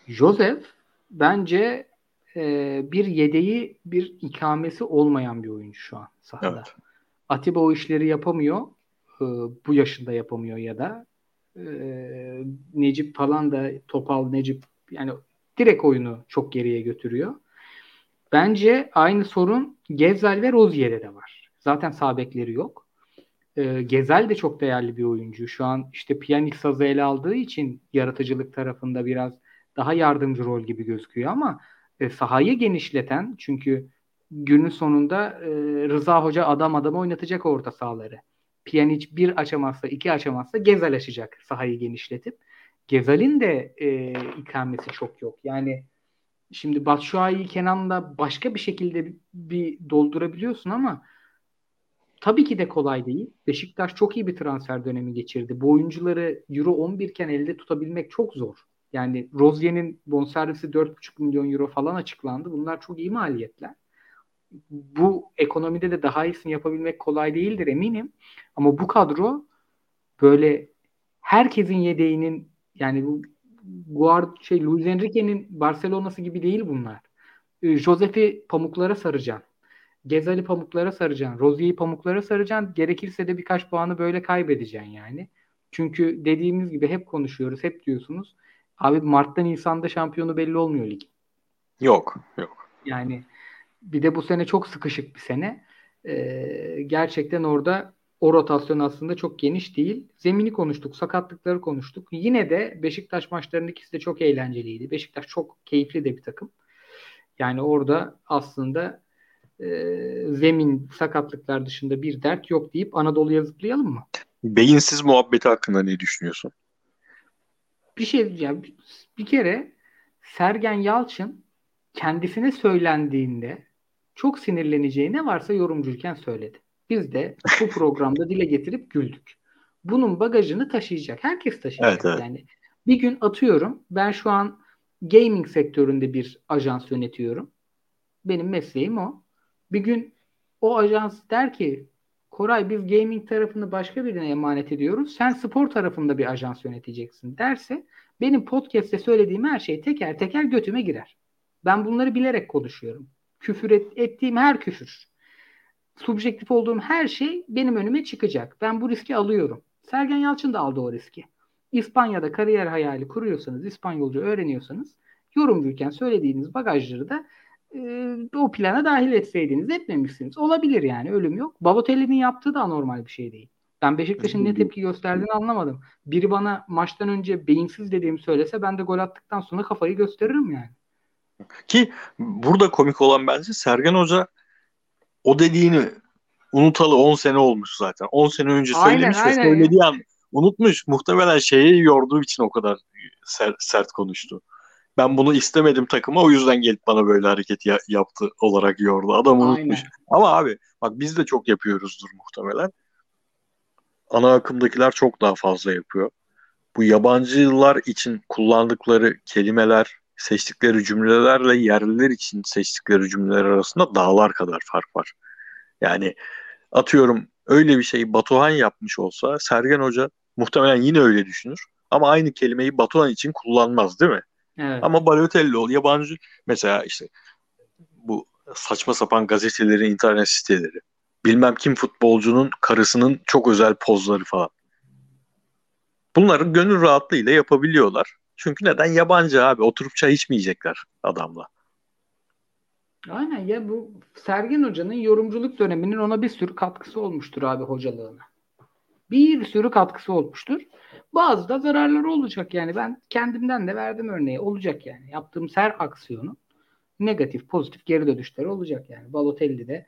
Joseph bence e, bir yedeği bir ikamesi olmayan bir oyuncu şu an sahada. Evet. Atiba o işleri yapamıyor. E, bu yaşında yapamıyor ya da e, Necip falan da Topal Necip yani direkt oyunu çok geriye götürüyor. Bence aynı sorun Gezzal ve Rozier'de de var. Zaten sağ bekleri yok. E, Gezel de çok değerli bir oyuncu. Şu an işte Pjanic sazı ele aldığı için yaratıcılık tarafında biraz daha yardımcı rol gibi gözüküyor ama e, sahayı genişleten çünkü günün sonunda e, Rıza Hoca adam adamı oynatacak orta sahaları. Pjanic bir açamazsa iki açamazsa Gezal açacak sahayı genişletip. Gezal'in de e, ikamesi çok yok. Yani şimdi Batshuayi Kenan'la başka bir şekilde bir doldurabiliyorsun ama tabii ki de kolay değil. Beşiktaş çok iyi bir transfer dönemi geçirdi. Bu oyuncuları Euro 11 iken elde tutabilmek çok zor. Yani Rozier'in bonservisi 4,5 milyon euro falan açıklandı. Bunlar çok iyi maliyetler. Bu ekonomide de daha iyisini yapabilmek kolay değildir eminim. Ama bu kadro böyle herkesin yedeğinin yani bu Guard şey Luis Enrique'nin Barcelona'sı gibi değil bunlar. Ee, Josef'i pamuklara saracaksın. Gezali pamuklara saracaksın. Rozier'i pamuklara saracaksın. Gerekirse de birkaç puanı böyle kaybedeceksin yani. Çünkü dediğimiz gibi hep konuşuyoruz, hep diyorsunuz. Abi Mart'ta Nisan'da şampiyonu belli olmuyor lig. Yok, yok. Yani bir de bu sene çok sıkışık bir sene. Ee, gerçekten orada o rotasyon aslında çok geniş değil. Zemini konuştuk, sakatlıkları konuştuk. Yine de Beşiktaş maçlarının ikisi de çok eğlenceliydi. Beşiktaş çok keyifli de bir takım. Yani orada aslında e, zemin sakatlıklar dışında bir dert yok deyip Anadolu'ya zıplayalım mı? Beyinsiz muhabbeti hakkında ne düşünüyorsun? Bir şey diyeceğim. Bir kere Sergen Yalçın kendisine söylendiğinde çok sinirleneceği ne varsa yorumcuyken söyledi. Biz de bu programda dile getirip güldük. Bunun bagajını taşıyacak. Herkes taşıyacak. Evet, evet. Yani bir gün atıyorum ben şu an gaming sektöründe bir ajans yönetiyorum. Benim mesleğim o. Bir gün o ajans der ki Koray biz gaming tarafını başka birine emanet ediyoruz. Sen spor tarafında bir ajans yöneteceksin derse benim podcast'te söylediğim her şey teker teker götüme girer. Ben bunları bilerek konuşuyorum. Küfür et, ettiğim her küfür. Subjektif olduğum her şey benim önüme çıkacak. Ben bu riski alıyorum. Sergen Yalçın da aldı o riski. İspanya'da kariyer hayali kuruyorsanız, İspanyolca öğreniyorsanız yorumcuyken söylediğiniz bagajları da e, o plana dahil etseydiniz etmemişsiniz. Olabilir yani ölüm yok. Balotelli'nin yaptığı da anormal bir şey değil. Ben Beşiktaş'ın ne tepki gösterdiğini anlamadım. Biri bana maçtan önce beyinsiz dediğimi söylese ben de gol attıktan sonra kafayı gösteririm yani. Ki burada komik olan bence Sergen Hoca o dediğini unutalı 10 sene olmuş zaten. 10 sene önce söylemiş aynen, ve aynen. söylediği an unutmuş. Muhtemelen şeyi yorduğu için o kadar sert, sert konuştu. Ben bunu istemedim takıma o yüzden gelip bana böyle hareket ya- yaptı olarak yordu. Adam unutmuş. Aynen. Ama abi bak biz de çok yapıyoruzdur muhtemelen. Ana akımdakiler çok daha fazla yapıyor. Bu yabancılar için kullandıkları kelimeler seçtikleri cümlelerle yerliler için seçtikleri cümleler arasında dağlar kadar fark var. Yani atıyorum öyle bir şeyi Batuhan yapmış olsa Sergen Hoca muhtemelen yine öyle düşünür. Ama aynı kelimeyi Batuhan için kullanmaz değil mi? Evet. Ama Balotelli ol yabancı mesela işte bu saçma sapan gazetelerin internet siteleri. Bilmem kim futbolcunun karısının çok özel pozları falan. Bunları gönül rahatlığıyla yapabiliyorlar. Çünkü neden? Yabancı abi. Oturup çay içmeyecekler adamla. Aynen ya bu Sergen Hoca'nın yorumculuk döneminin ona bir sürü katkısı olmuştur abi hocalığına. Bir sürü katkısı olmuştur. Bazı da zararları olacak yani. Ben kendimden de verdim örneği. Olacak yani. Yaptığım her aksiyonu negatif, pozitif geri dönüşleri olacak yani. Balotelli de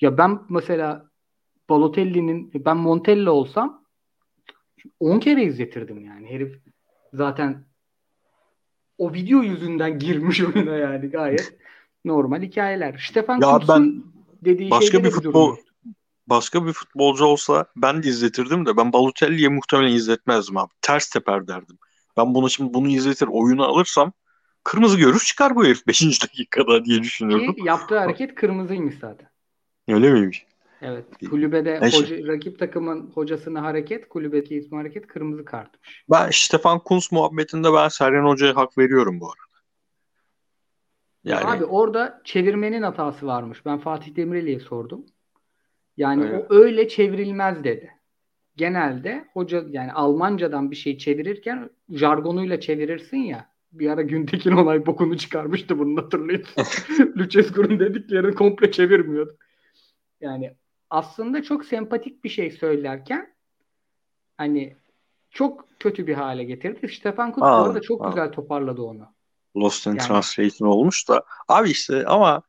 ya ben mesela Balotelli'nin ben Montella olsam 10 kere izletirdim yani. Herif zaten o video yüzünden girmiş oyuna yani gayet normal hikayeler. Stefan Ya Kuntz'un dediği başka bir futbol başka bir futbolcu olsa ben de izletirdim de ben Balotelli'ye muhtemelen izletmezdim abi. Ters teper derdim. Ben bunu şimdi bunu izletir oyunu alırsam kırmızı görüş çıkar bu herif 5. dakikada diye düşünürdüm. Ki yaptığı hareket kırmızıymış zaten. Öyle miymiş? Evet. Kulübede hoca, rakip takımın hocasına hareket, kulübedeki ismi hareket kırmızı kartmış. Ben Stefan Kuntz muhabbetinde ben Sergen Hoca'ya hak veriyorum bu arada. Yani Abi orada çevirmenin hatası varmış. Ben Fatih Demirel'e sordum. Yani Evet. o öyle çevrilmez dedi. Genelde hoca yani Almancadan bir şey çevirirken jargonuyla çevirirsin ya. Bir ara Güntekin olay bokunu çıkarmıştı bunu hatırlıyorsun. Lucescu'nun dediklerini komple çevirmiyordu. Yani aslında çok sempatik bir şey söylerken hani çok kötü bir hale getirdi. Stefan Aa, arada çok aa. güzel toparladı onu. Lost in Yani- Translation olmuş da. Abi işte ama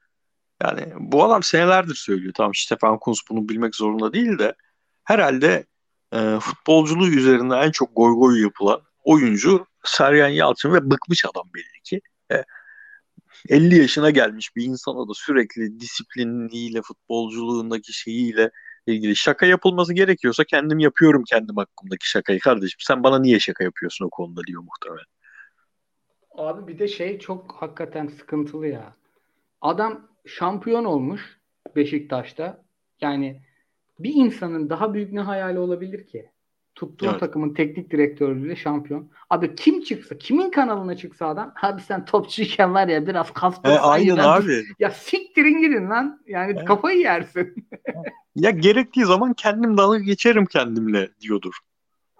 yani bu adam senelerdir söylüyor. Tamam Stefan Kuntz bunu bilmek zorunda değil de herhalde e, futbolculuğu üzerinde en çok goy goy yapılan oyuncu Sergen Yalçın ve bıkmış adam belli ki. E, 50 yaşına gelmiş bir insana da sürekli disipliniyle, futbolculuğundaki şeyiyle ilgili şaka yapılması gerekiyorsa kendim yapıyorum kendim hakkımdaki şakayı kardeşim. Sen bana niye şaka yapıyorsun o konuda diyor muhtemelen. Abi bir de şey çok hakikaten sıkıntılı ya. Adam şampiyon olmuş Beşiktaş'ta. Yani bir insanın daha büyük ne hayali olabilir ki? Tuttuğu Evet. takımın teknik direktörlüğüyle şampiyon. Abi kim çıksa, kimin kanalına çıksa adam, abi sen topçuyken var ya biraz E, kastırsaydın. aynen ben- abi. Ya siktirin gidin lan. Yani Evet. kafayı yersin. Ya gerektiği zaman kendim dalga geçerim kendimle diyordur.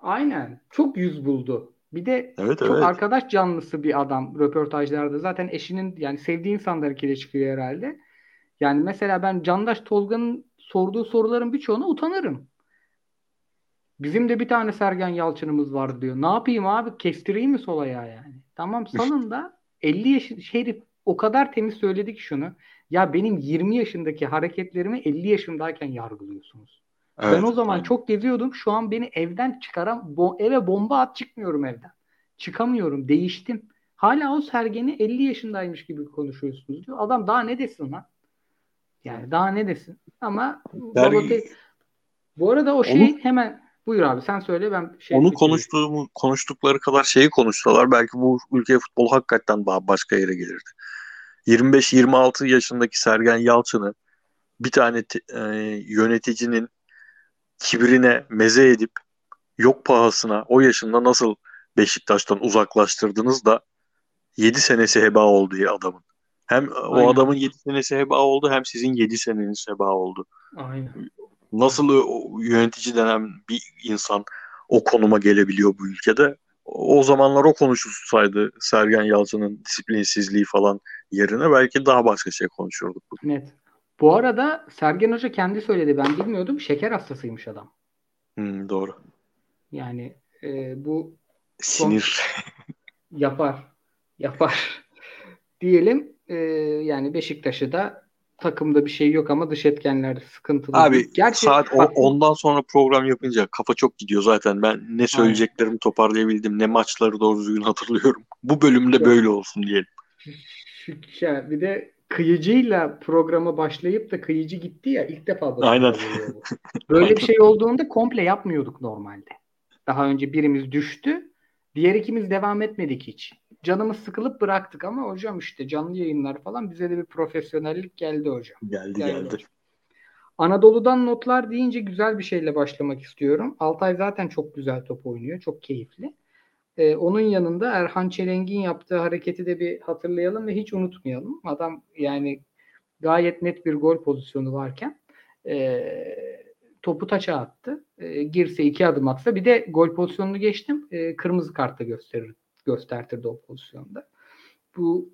Aynen. Çok yüz buldu. Bir de Evet çok evet. arkadaş canlısı bir adam röportajlarda. Zaten eşinin yani sevdiği insanlarıyla çıkıyor herhalde. Yani mesela ben Candaş Tolga'nın sorduğu soruların birçoğuna utanırım. Bizim de bir tane Sergen Yalçın'ımız var diyor. Ne yapayım abi? Kestireyim mi sol ayağı yani? Tamam salın da 50 yaş herif o kadar temiz söyledi ki şunu. Ya benim 20 yaşındaki hareketlerimi 50 yaşındayken yargılıyorsunuz. Ben Evet, o zaman aynen. çok geziyordum. Şu an beni evden çıkaran bo- eve bomba at çıkmıyorum evden. Çıkamıyorum. Değiştim. Hala o Sergen'i 50 yaşındaymış gibi konuşuyorsunuz diyor. Adam daha ne desin lan? Yani daha ne desin? Ama Der- Balotelli- bu arada o şey Onu- hemen buyur abi sen söyle ben şey Onu bitireyim. konuştuğumu, konuştukları kadar şeyi konuşsalar belki bu ülke futbol hakikaten daha başka yere gelirdi. 25-26 yaşındaki Sergen Yalçın'ı bir tane e, yöneticinin kibrine meze edip yok pahasına o yaşında nasıl Beşiktaş'tan uzaklaştırdınız da 7 senesi heba oldu ya adamın. Hem o Aynen. adamın 7 senesi heba oldu hem sizin 7 seneniz heba oldu. Aynen. Nasıl yönetici denen bir insan o konuma gelebiliyor bu ülkede? O zamanlar o konuşulsaydı Sergen Yalçın'ın disiplinsizliği falan yerine belki daha başka şey konuşurduk. Net. Bu arada Sergen Hoca kendi söyledi. Ben bilmiyordum. Şeker hastasıymış adam. Hmm, doğru. Yani e, bu Sinir. yapar. Yapar. Diyelim e, yani Beşiktaş'ı da takımda bir şey yok ama dış etkenler sıkıntılı. Abi Gerçi saat o- bak, ondan sonra program yapınca kafa çok gidiyor zaten. Ben ne söyleyeceklerimi toparlayabildim, ne maçları doğru düzgün hatırlıyorum. Bu bölümde Evet. böyle olsun diyelim. şey, bir de kıyıcıyla programa başlayıp da kıyıcı gitti ya ilk defa başına Aynen. Böyle bir şey olduğunda komple yapmıyorduk normalde. Daha önce birimiz düştü. Diğer ikimiz devam etmedik hiç. Canımız sıkılıp bıraktık ama hocam işte canlı yayınlar falan bize de bir profesyonellik geldi hocam. Geldi geldi. geldi. Anadolu'dan notlar deyince güzel bir şeyle başlamak istiyorum. Altay zaten çok güzel top oynuyor. Çok keyifli. Ee, onun yanında Erhan Çelengin yaptığı hareketi de bir hatırlayalım ve hiç unutmayalım. Adam yani gayet net bir gol pozisyonu varken e, topu taça attı. E, girse iki adım atsa bir de gol pozisyonunu geçtim. E, kırmızı kartla gösterir göstertirdi o pozisyonda. Bu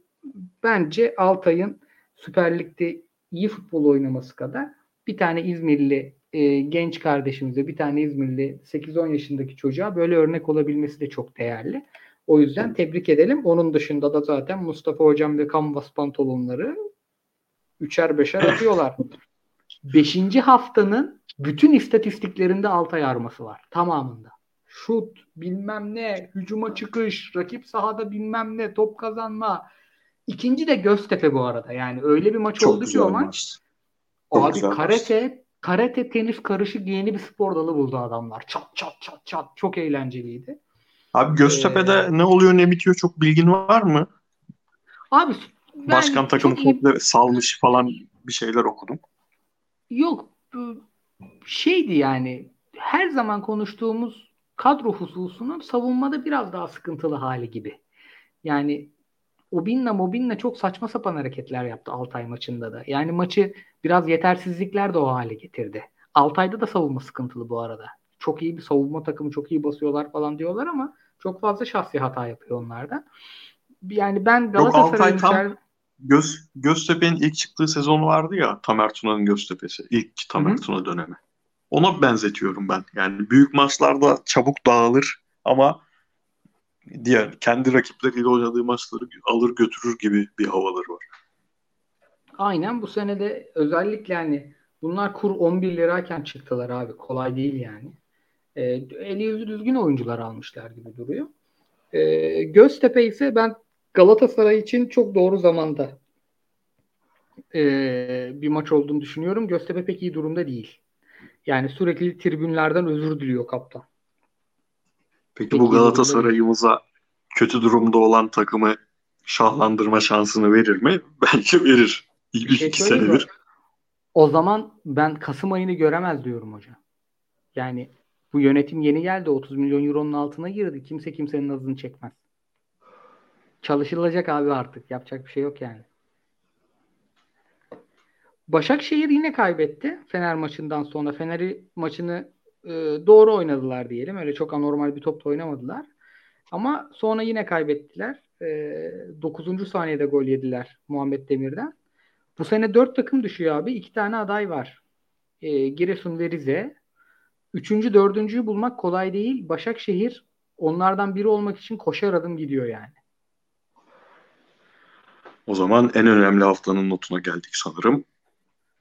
bence Altay'ın Süper Lig'de iyi futbol oynaması kadar bir tane İzmirli e, genç kardeşimize, bir tane İzmirli 8-10 yaşındaki çocuğa böyle örnek olabilmesi de çok değerli. O yüzden tebrik edelim. Onun dışında da zaten Mustafa Hocam ve Canvas pantolonları üçer beşer atıyorlar. Beşinci haftanın bütün istatistiklerinde Altay arması var. Tamamında. Şut, bilmem ne, hücuma çıkış, rakip sahada bilmem ne, top kazanma. İkinci de Göztepe bu arada. Yani öyle bir maç Çok oldu ki o maç. maç. Abi karate, maç. karate tenis karışık yeni bir spor dalı buldu adamlar. Çat çat çat çat. Çok eğlenceliydi. Abi Göztepe'de ee, ne oluyor ne bitiyor çok bilgin var mı? Abi Başkan takımı komple iyi... salmış falan bir şeyler okudum. Yok şeydi yani her zaman konuştuğumuz kadro hususunun savunmada biraz daha sıkıntılı hali gibi. Yani Obinna Mobinna çok saçma sapan hareketler yaptı Altay maçında da. Yani maçı biraz yetersizlikler de o hale getirdi. Altay'da da savunma sıkıntılı bu arada. Çok iyi bir savunma takımı, çok iyi basıyorlar falan diyorlar ama çok fazla şahsi hata yapıyor onlardan. Yani ben Galatasaray'ın tam Göz, Göztepe'nin ilk çıktığı sezon vardı ya Tamer Tuna'nın Göztepe'si. İlk Tamer Hı-hı. Tuna dönemi. Ona benzetiyorum ben. Yani büyük maçlarda çabuk dağılır ama diğer kendi rakipleriyle oynadığı maçları alır götürür gibi bir havaları var. Aynen bu sene de özellikle yani bunlar kur 11 lirayken çıktılar abi. Kolay değil yani. E, eli yüzü düzgün oyuncular almışlar gibi duruyor. E, Göztepe ise ben Galatasaray için çok doğru zamanda e, bir maç olduğunu düşünüyorum. Göztepe pek iyi durumda değil. Yani sürekli tribünlerden özür diliyor kaptan. Peki pek bu Galatasaray'ımıza kötü durumda olan takımı şahlandırma şansını verir mi? Bence verir. İlk şey iki senedir. O zaman ben Kasım ayını göremez diyorum hocam. Yani bu yönetim yeni geldi. 30 milyon euronun altına girdi. Kimse kimsenin azını çekmez. Çalışılacak abi artık. Yapacak bir şey yok yani. Başakşehir yine kaybetti Fener maçından sonra. Fener'i maçını e, doğru oynadılar diyelim. Öyle çok anormal bir top da oynamadılar. Ama sonra yine kaybettiler. E, 9. saniyede gol yediler Muhammed Demir'den. Bu sene 4 takım düşüyor abi. 2 tane aday var. E, Giresun ve Rize. Üçüncü, dördüncüyü bulmak kolay değil. Başakşehir onlardan biri olmak için koşar adım gidiyor yani. O zaman en önemli haftanın notuna geldik sanırım.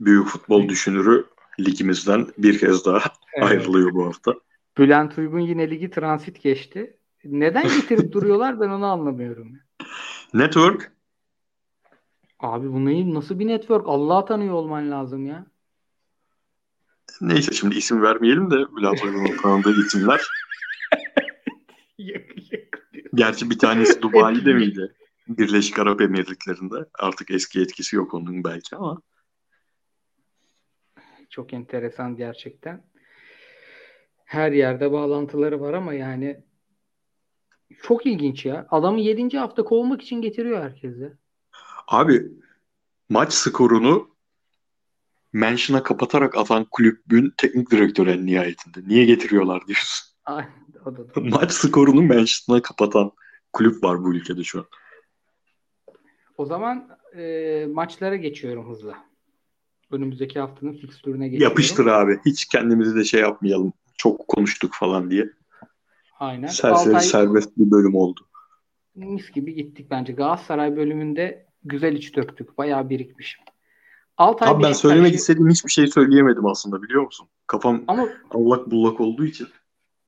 Büyük futbol düşünürü ligimizden bir kez daha evet. ayrılıyor bu hafta. Bülent Uygun yine ligi transit geçti. Neden getirip duruyorlar ben onu anlamıyorum. Network? Abi bu neyin nasıl bir network? Allah tanıyor olman lazım ya. Neyse şimdi isim vermeyelim de Bülent Uygun'un tanıdığı isimler. Gerçi bir tanesi Dubai'de miydi? Birleşik Arap Emirlikleri'nde. Artık eski etkisi yok onun belki ama. Çok enteresan gerçekten. Her yerde bağlantıları var ama yani çok ilginç ya. Adamı 7. hafta kovmak için getiriyor herkese. Abi maç skorunu mention'a kapatarak atan kulübün teknik direktörü en nihayetinde. Niye getiriyorlar diyorsun. Aynen, o da, Maç skorunu mention'a kapatan kulüp var bu ülkede şu an. O zaman e, maçlara geçiyorum hızla. Önümüzdeki haftanın fikstürüne geçiyorum. Yapıştır abi. Hiç kendimizi de şey yapmayalım. Çok konuştuk falan diye. Aynen. Serseri Altay, serbest bir bölüm oldu. Mis gibi gittik bence. Galatasaray bölümünde güzel iç döktük. Bayağı birikmiş. Altay Abi ben söylemek karşı... istediğim hiçbir şey söyleyemedim aslında biliyor musun? Kafam ama, allak bullak olduğu için.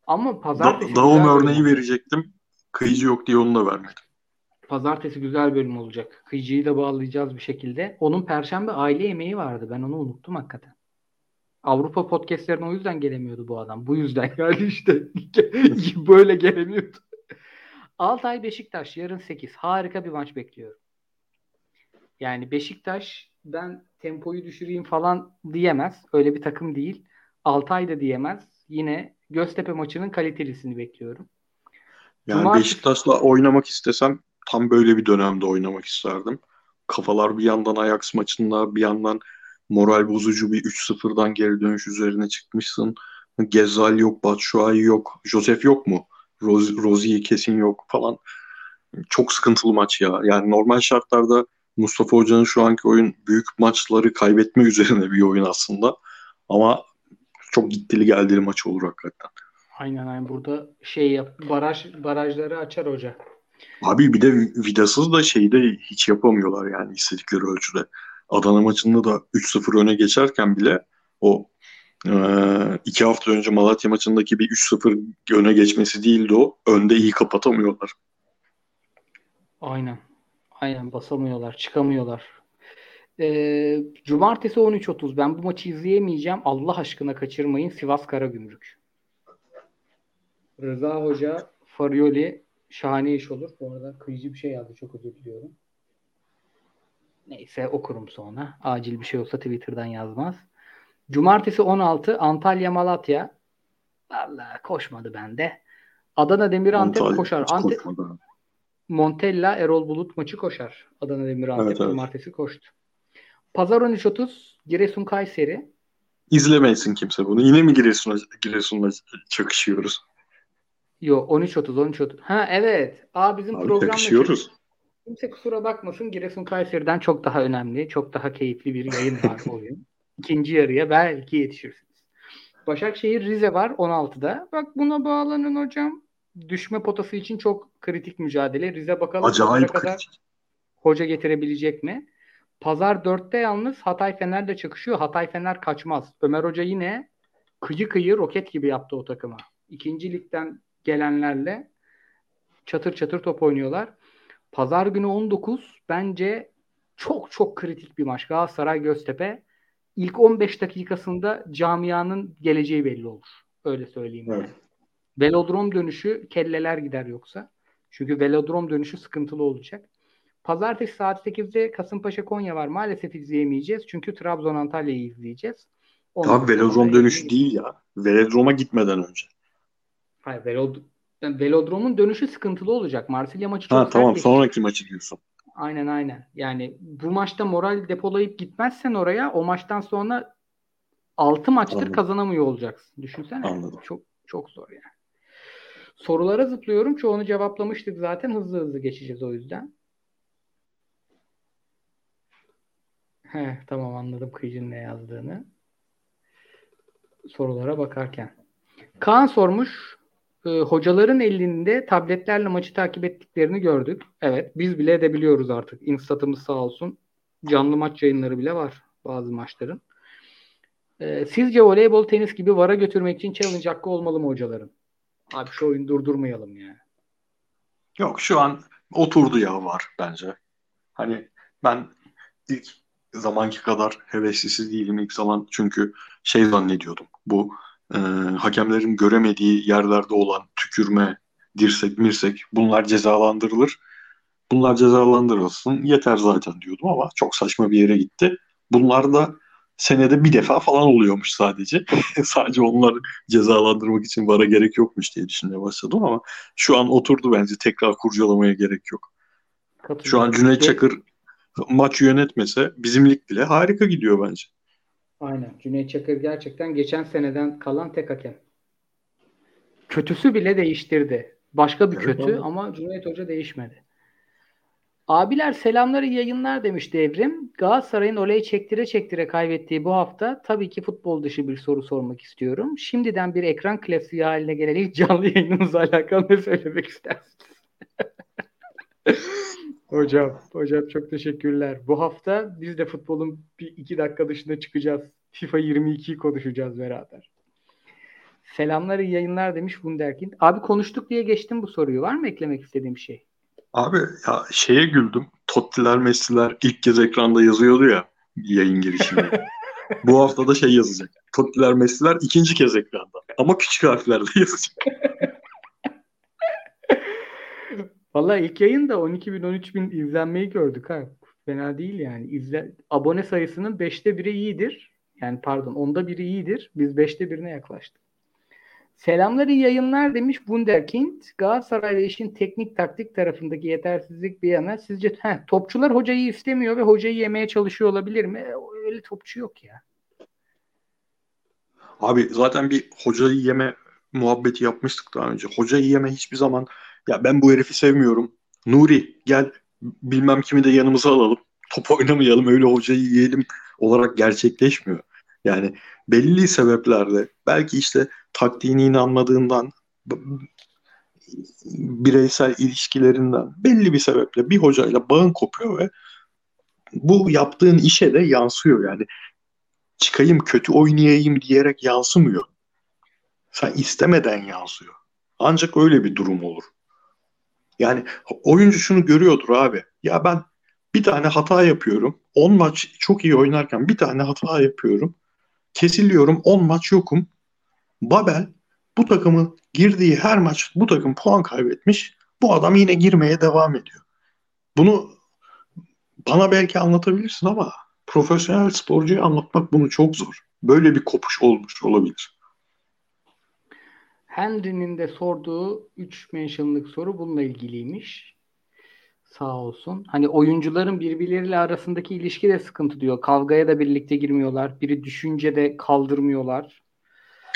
Ama pazartesi... Da, Daum örneği verecektim. Kıyıcı yok diye onu da vermedim. Pazartesi güzel bölüm olacak. Kıyıcıyı da bağlayacağız bir şekilde. Onun perşembe aile yemeği vardı. Ben onu unuttum hakikaten. Avrupa podcastlerine o yüzden gelemiyordu bu adam. Bu yüzden yani işte böyle gelemiyordu. Altay Beşiktaş yarın 8. Harika bir maç bekliyorum. Yani Beşiktaş ben tempoyu düşüreyim falan diyemez. Öyle bir takım değil. Altay da diyemez. Yine Göztepe maçının kalitelisini bekliyorum. Yani Cumartesi... Beşiktaş'la oynamak istesem tam böyle bir dönemde oynamak isterdim. Kafalar bir yandan Ajax maçında bir yandan moral bozucu bir 3-0'dan geri dönüş üzerine çıkmışsın. Gezal yok, Batshuayi yok, Josef yok mu? Roz Rozi'yi kesin yok falan. Çok sıkıntılı maç ya. Yani normal şartlarda Mustafa Hoca'nın şu anki oyun büyük maçları kaybetme üzerine bir oyun aslında. Ama çok gittili geldiği maç olur hakikaten. Aynen aynen. Burada şey yap, baraj barajları açar hoca. Abi bir de Vidasız da şeyde hiç yapamıyorlar yani istedikleri ölçüde. Adana maçında da 3-0 öne geçerken bile o e, iki hafta önce Malatya maçındaki bir 3-0 öne geçmesi değildi o. Önde iyi kapatamıyorlar. Aynen. Aynen basamıyorlar, çıkamıyorlar. Ee, Cumartesi 13.30. Ben bu maçı izleyemeyeceğim. Allah aşkına kaçırmayın. Sivas Karagümrük. Rıza Hoca, Farioli şahane iş olur. Bu arada kıyıcı bir şey yazdı. Çok özür diliyorum. Neyse okurum sonra. Acil bir şey olsa Twitter'dan yazmaz. Cumartesi 16 Antalya Malatya. Allah koşmadı bende. Adana Demir Antep koşar. Antep Montella Erol Bulut maçı koşar. Adana Demir Antep evet, evet. cumartesi koştu. Pazar 13.30 Giresun Kayseri. İzlemesin kimse bunu. Yine mi Giresun'a Giresun'la çakışıyoruz? Yok 13.30 13.30. Ha evet. Aa bizim Abi programla çakışıyoruz. Kimse kusura bakmasın Giresun Kayseri'den çok daha önemli, çok daha keyifli bir yayın var oyun. İkinci yarıya belki yetişirsiniz. Başakşehir Rize var 16'da. Bak buna bağlanın hocam. Düşme potası için çok kritik mücadele. Rize bakalım Acayip kadar kritik. hoca getirebilecek mi? Pazar 4'te yalnız Hatay Fener'le çakışıyor. Hatay Fener kaçmaz. Ömer Hoca yine kıyı kıyı roket gibi yaptı o takıma. İkinci ligden gelenlerle çatır çatır top oynuyorlar. Pazar günü 19 bence çok çok kritik bir maç. Galatasaray Göztepe ilk 15 dakikasında camianın geleceği belli olur. Öyle söyleyeyim. Evet. Yani. Velodrom dönüşü kelleler gider yoksa. Çünkü velodrom dönüşü sıkıntılı olacak. Pazartesi saat 8'de Kasımpaşa Konya var. Maalesef izleyemeyeceğiz. Çünkü Trabzon Antalya'yı izleyeceğiz. Ondan velodrom dönüşü değil ya. Velodroma gitmeden önce. Hayır velod velodromun dönüşü sıkıntılı olacak. Marsilya maçı çok ha, tamam geçecek. sonraki maçı diyorsun. Aynen aynen. Yani bu maçta moral depolayıp gitmezsen oraya o maçtan sonra 6 maçtır Anladım. kazanamıyor olacaksın. Düşünsene. Anladım. Çok çok zor yani. Sorulara zıplıyorum. Çoğunu cevaplamıştık zaten. Hızlı hızlı geçeceğiz o yüzden. He, tamam anladım Kıyıcı'nın ne yazdığını. Sorulara bakarken. Kaan sormuş. E, hocaların elinde tabletlerle maçı takip ettiklerini gördük. Evet biz bile edebiliyoruz artık. Instatımız sağ olsun. Canlı maç yayınları bile var bazı maçların. E, sizce voleybol tenis gibi vara götürmek için challenge hakkı olmalı mı hocaların? Abi şu oyunu durdurmayalım ya. Yok şu an oturdu ya var bence. Hani ben ilk zamanki kadar heveslisi değilim ilk zaman çünkü şey zannediyordum. Bu e, hakemlerin göremediği yerlerde olan tükürme, dirsek, mirsek bunlar cezalandırılır. Bunlar cezalandırılsın yeter zaten diyordum ama çok saçma bir yere gitti. Bunlar da senede bir defa falan oluyormuş sadece. sadece onları cezalandırmak için vara gerek yokmuş diye düşünmeye başladım ama şu an oturdu bence tekrar kurcalamaya gerek yok. Şu an Cüneyt Çakır maç yönetmese bizim lig bile harika gidiyor bence. Aynen. Cüneyt Çakır gerçekten geçen seneden kalan tek hakem. Kötüsü bile değiştirdi. Başka bir evet, kötü abi. ama Cüneyt Hoca değişmedi. Abiler selamları yayınlar demiş Devrim. Galatasaray'ın olay çektire çektire kaybettiği bu hafta tabii ki futbol dışı bir soru sormak istiyorum. Şimdiden bir ekran klasiği haline gelen ilk canlı yayınımızla alakalı ne söylemek istersiniz? hocam, hocam çok teşekkürler. Bu hafta biz de futbolun bir iki dakika dışında çıkacağız. FIFA 22'yi konuşacağız beraber. Selamları yayınlar demiş Wunderkind. Abi konuştuk diye geçtim bu soruyu. Var mı eklemek istediğim şey? Abi ya şeye güldüm. Tottiler Messi'ler ilk kez ekranda yazıyordu ya yayın girişinde. Bu hafta da şey yazacak. Tottiler Messi'ler ikinci kez ekranda. Ama küçük harflerle yazacak. Valla ilk yayında 12 bin 13 bin izlenmeyi gördük ha. Fena değil yani. İzle, abone sayısının 5'te biri iyidir. Yani pardon onda biri iyidir. Biz 5'te birine yaklaştık. Selamları yayınlar demiş Wunderkind. Galatasaray ve işin teknik taktik tarafındaki yetersizlik bir yana sizce he, topçular hocayı istemiyor ve hocayı yemeye çalışıyor olabilir mi? Öyle topçu yok ya. Abi zaten bir hocayı yeme muhabbeti yapmıştık daha önce. Hocayı yeme hiçbir zaman ya ben bu herifi sevmiyorum. Nuri gel bilmem kimi de yanımıza alalım. Top oynamayalım öyle hocayı yiyelim olarak gerçekleşmiyor. Yani belli sebeplerle belki işte taktiğine inanmadığından bireysel ilişkilerinden belli bir sebeple bir hocayla bağın kopuyor ve bu yaptığın işe de yansıyor yani. Çıkayım kötü oynayayım diyerek yansımıyor. Sen istemeden yansıyor. Ancak öyle bir durum olur. Yani oyuncu şunu görüyordur abi. Ya ben bir tane hata yapıyorum. 10 maç çok iyi oynarken bir tane hata yapıyorum. Kesiliyorum 10 maç yokum. Babel bu takımı girdiği her maç bu takım puan kaybetmiş. Bu adam yine girmeye devam ediyor. Bunu bana belki anlatabilirsin ama profesyonel sporcuya anlatmak bunu çok zor. Böyle bir kopuş olmuş olabilir. Henry'nin de sorduğu 3 mentionlık soru bununla ilgiliymiş. Sağ olsun. Hani oyuncuların birbirleriyle arasındaki ilişki de sıkıntı diyor. Kavgaya da birlikte girmiyorlar. Biri düşünce de kaldırmıyorlar.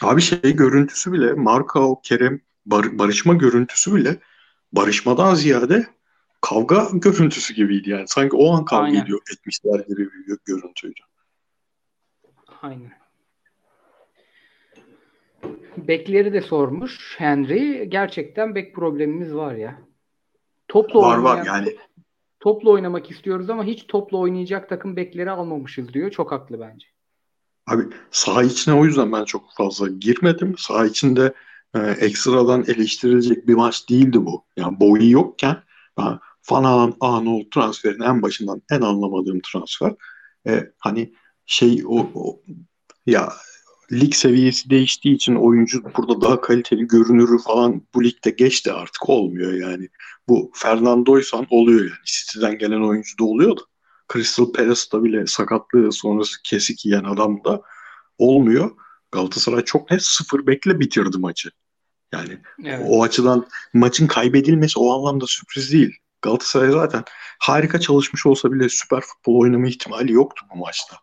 Abi şey görüntüsü bile Marka Kerem bar- barışma görüntüsü bile barışmadan ziyade kavga görüntüsü gibiydi yani. Sanki o an kavga Aynen. ediyor etmişler gibi bir görüntüydü. Aynen. Bekleri de sormuş Henry. Gerçekten bek problemimiz var ya. Topla var oynayan, var yani. Topla oynamak istiyoruz ama hiç topla oynayacak takım bekleri almamışız diyor. Çok haklı bence. Abi saha içine o yüzden ben çok fazla girmedim. Saha içinde e, ekstradan eleştirilecek bir maç değildi bu. Yani boyu yokken ben Van Arnold transferinin en başından en anlamadığım transfer. E, hani şey o, o ya lig seviyesi değiştiği için oyuncu burada daha kaliteli görünürü falan bu ligde geçti artık olmuyor yani. Bu Fernando'ysan oluyor yani. City'den gelen oyuncu da oluyor da. Crystal Palace'da bile sakatlığı sonrası kesik yiyen adam da olmuyor. Galatasaray çok net sıfır bekle bitirdi maçı. Yani evet. o açıdan maçın kaybedilmesi o anlamda sürpriz değil. Galatasaray zaten harika çalışmış olsa bile süper futbol oynama ihtimali yoktu bu maçta.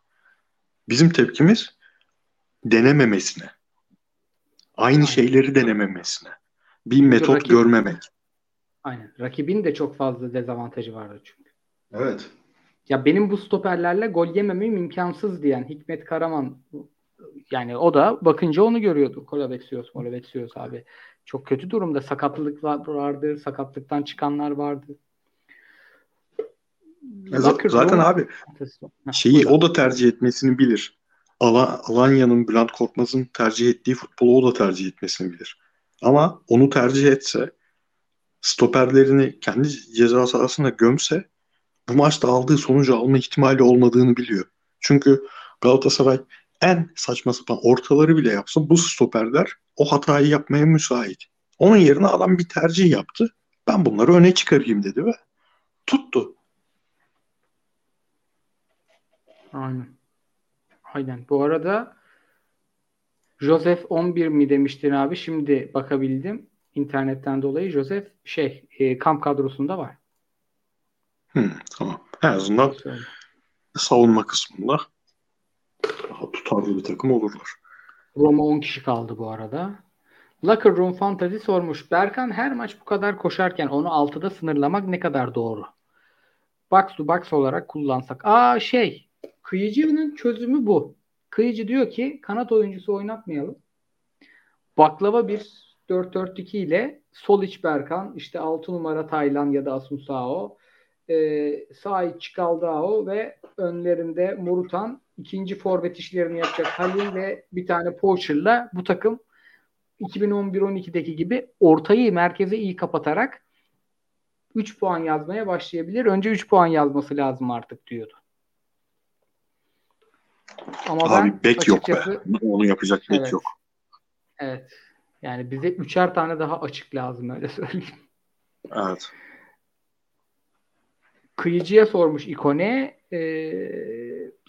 Bizim tepkimiz denememesine. Aynı şeyleri denememesine. Bir metot rakip, görmemek. Aynen. Rakibin de çok fazla dezavantajı vardı çünkü. Evet. Ya benim bu stoperlerle gol yememem imkansız diyen Hikmet Karaman yani o da bakınca onu görüyordu. Kolabeksiyoruz, Kolabeksiyoruz abi. Çok kötü durumda. Sakatlık vardı. Sakatlıktan çıkanlar vardı. Zaten, zaten abi şeyi o da tercih etmesini bilir. Alanya'nın Bülent Korkmaz'ın tercih ettiği futbolu o da tercih etmesini bilir. Ama onu tercih etse stoperlerini kendi ceza sahasına gömse bu maçta aldığı sonucu alma ihtimali olmadığını biliyor. Çünkü Galatasaray en saçma sapan ortaları bile yapsa bu stoperler o hatayı yapmaya müsait. Onun yerine adam bir tercih yaptı. Ben bunları öne çıkarayım dedi ve tuttu. Aynen. Aynen. Bu arada Joseph 11 mi demiştin abi? Şimdi bakabildim. internetten dolayı Joseph şey e, kamp kadrosunda var. Hmm, tamam. En azından savunma kısmında daha tutarlı bir takım olurlar. Roma 10 kişi kaldı bu arada. Locker Room Fantasy sormuş. Berkan her maç bu kadar koşarken onu 6'da sınırlamak ne kadar doğru? Box to box olarak kullansak. Aa şey Kıyıcı'nın çözümü bu. Kıyıcı diyor ki kanat oyuncusu oynatmayalım. Baklava bir 4-4-2 ile sol iç Berkan, işte 6 numara Taylan ya da Asunsao, e, sağ iç Çikaldao ve önlerinde Murutan ikinci forvet işlerini yapacak Halil ve bir tane Poacher'la bu takım 2011-12'deki gibi ortayı merkeze iyi kapatarak 3 puan yazmaya başlayabilir. Önce 3 puan yazması lazım artık diyordu. Ama Abi ben bek yok be. Onu yapacak bek evet, yok. Evet. Yani bize üçer tane daha açık lazım öyle söyleyeyim. Evet. Kıyıcıya sormuş İkone. E,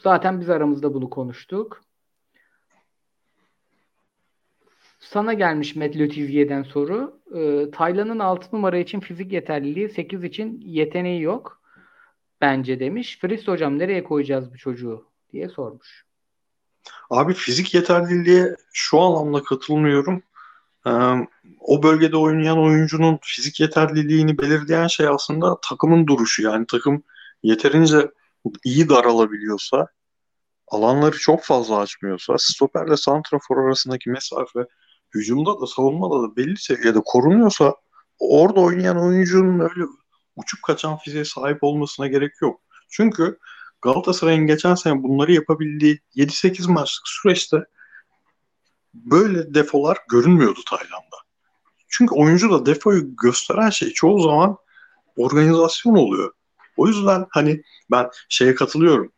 zaten biz aramızda bunu konuştuk. Sana gelmiş Medlötizye'den soru. E, Taylan'ın 6 numara için fizik yeterliliği, 8 için yeteneği yok bence demiş. Fris hocam nereye koyacağız bu çocuğu diye sormuş. Abi fizik yeterliliğe şu anlamda katılmıyorum. Ee, o bölgede oynayan oyuncunun fizik yeterliliğini belirleyen şey aslında takımın duruşu. Yani takım yeterince iyi daralabiliyorsa, alanları çok fazla açmıyorsa, stoperle santrafor arasındaki mesafe hücumda da savunmada da belli seviyede korunuyorsa orada oynayan oyuncunun öyle uçup kaçan fiziğe sahip olmasına gerek yok. Çünkü Galatasaray'ın geçen sene bunları yapabildiği 7-8 maçlık süreçte böyle defolar görünmüyordu Tayland'da. Çünkü oyuncu da defoyu gösteren şey çoğu zaman organizasyon oluyor. O yüzden hani ben şeye katılıyorum.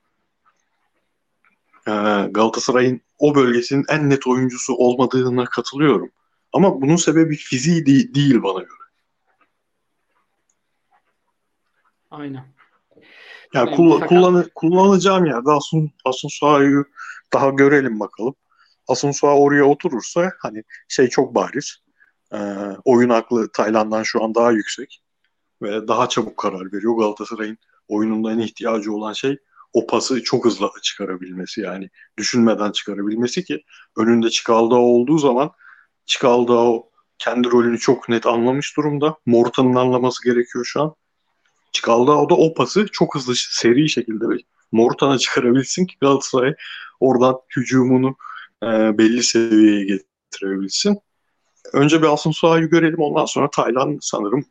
Ee, Galatasaray'ın o bölgesinin en net oyuncusu olmadığına katılıyorum. Ama bunun sebebi fiziği değil, değil bana göre. Aynen. Yani, yani kullan, kullan, kullanacağım yerde Asun, Asun Suay'ı daha görelim bakalım. Asun Sua oraya oturursa hani şey çok bariz. E, oyun aklı Tayland'dan şu an daha yüksek ve daha çabuk karar veriyor. Galatasaray'ın oyununda en ihtiyacı olan şey o pası çok hızlı çıkarabilmesi yani düşünmeden çıkarabilmesi ki önünde Çikaldao olduğu zaman Çikaldao kendi rolünü çok net anlamış durumda. Morta'nın anlaması gerekiyor şu an. Çikaldao da o pası çok hızlı seri şekilde Mortan'a çıkarabilsin ki Galatasaray oradan hücumunu e, belli seviyeye getirebilsin. Önce bir Asın Sua'yı görelim ondan sonra Taylan sanırım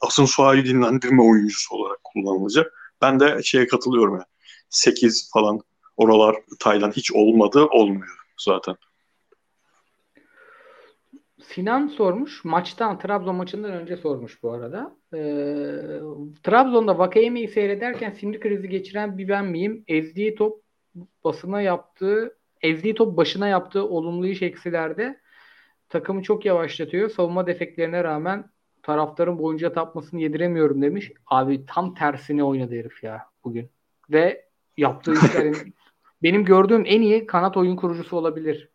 Asın Sua'yı dinlendirme oyuncusu olarak kullanılacak. Ben de şeye katılıyorum yani. 8 falan oralar Taylan hiç olmadı olmuyor zaten. Sinan sormuş. Maçtan, Trabzon maçından önce sormuş bu arada. Ee, Trabzon'da Vakayeme'yi seyrederken sinir krizi geçiren bir ben miyim? Ezdiği top basına yaptığı, ezdiği top başına yaptığı olumlu iş eksilerde takımı çok yavaşlatıyor. Savunma defeklerine rağmen taraftarın boyunca tapmasını yediremiyorum demiş. Abi tam tersine oynadı herif ya bugün. Ve yaptığı işlerin benim gördüğüm en iyi kanat oyun kurucusu olabilir.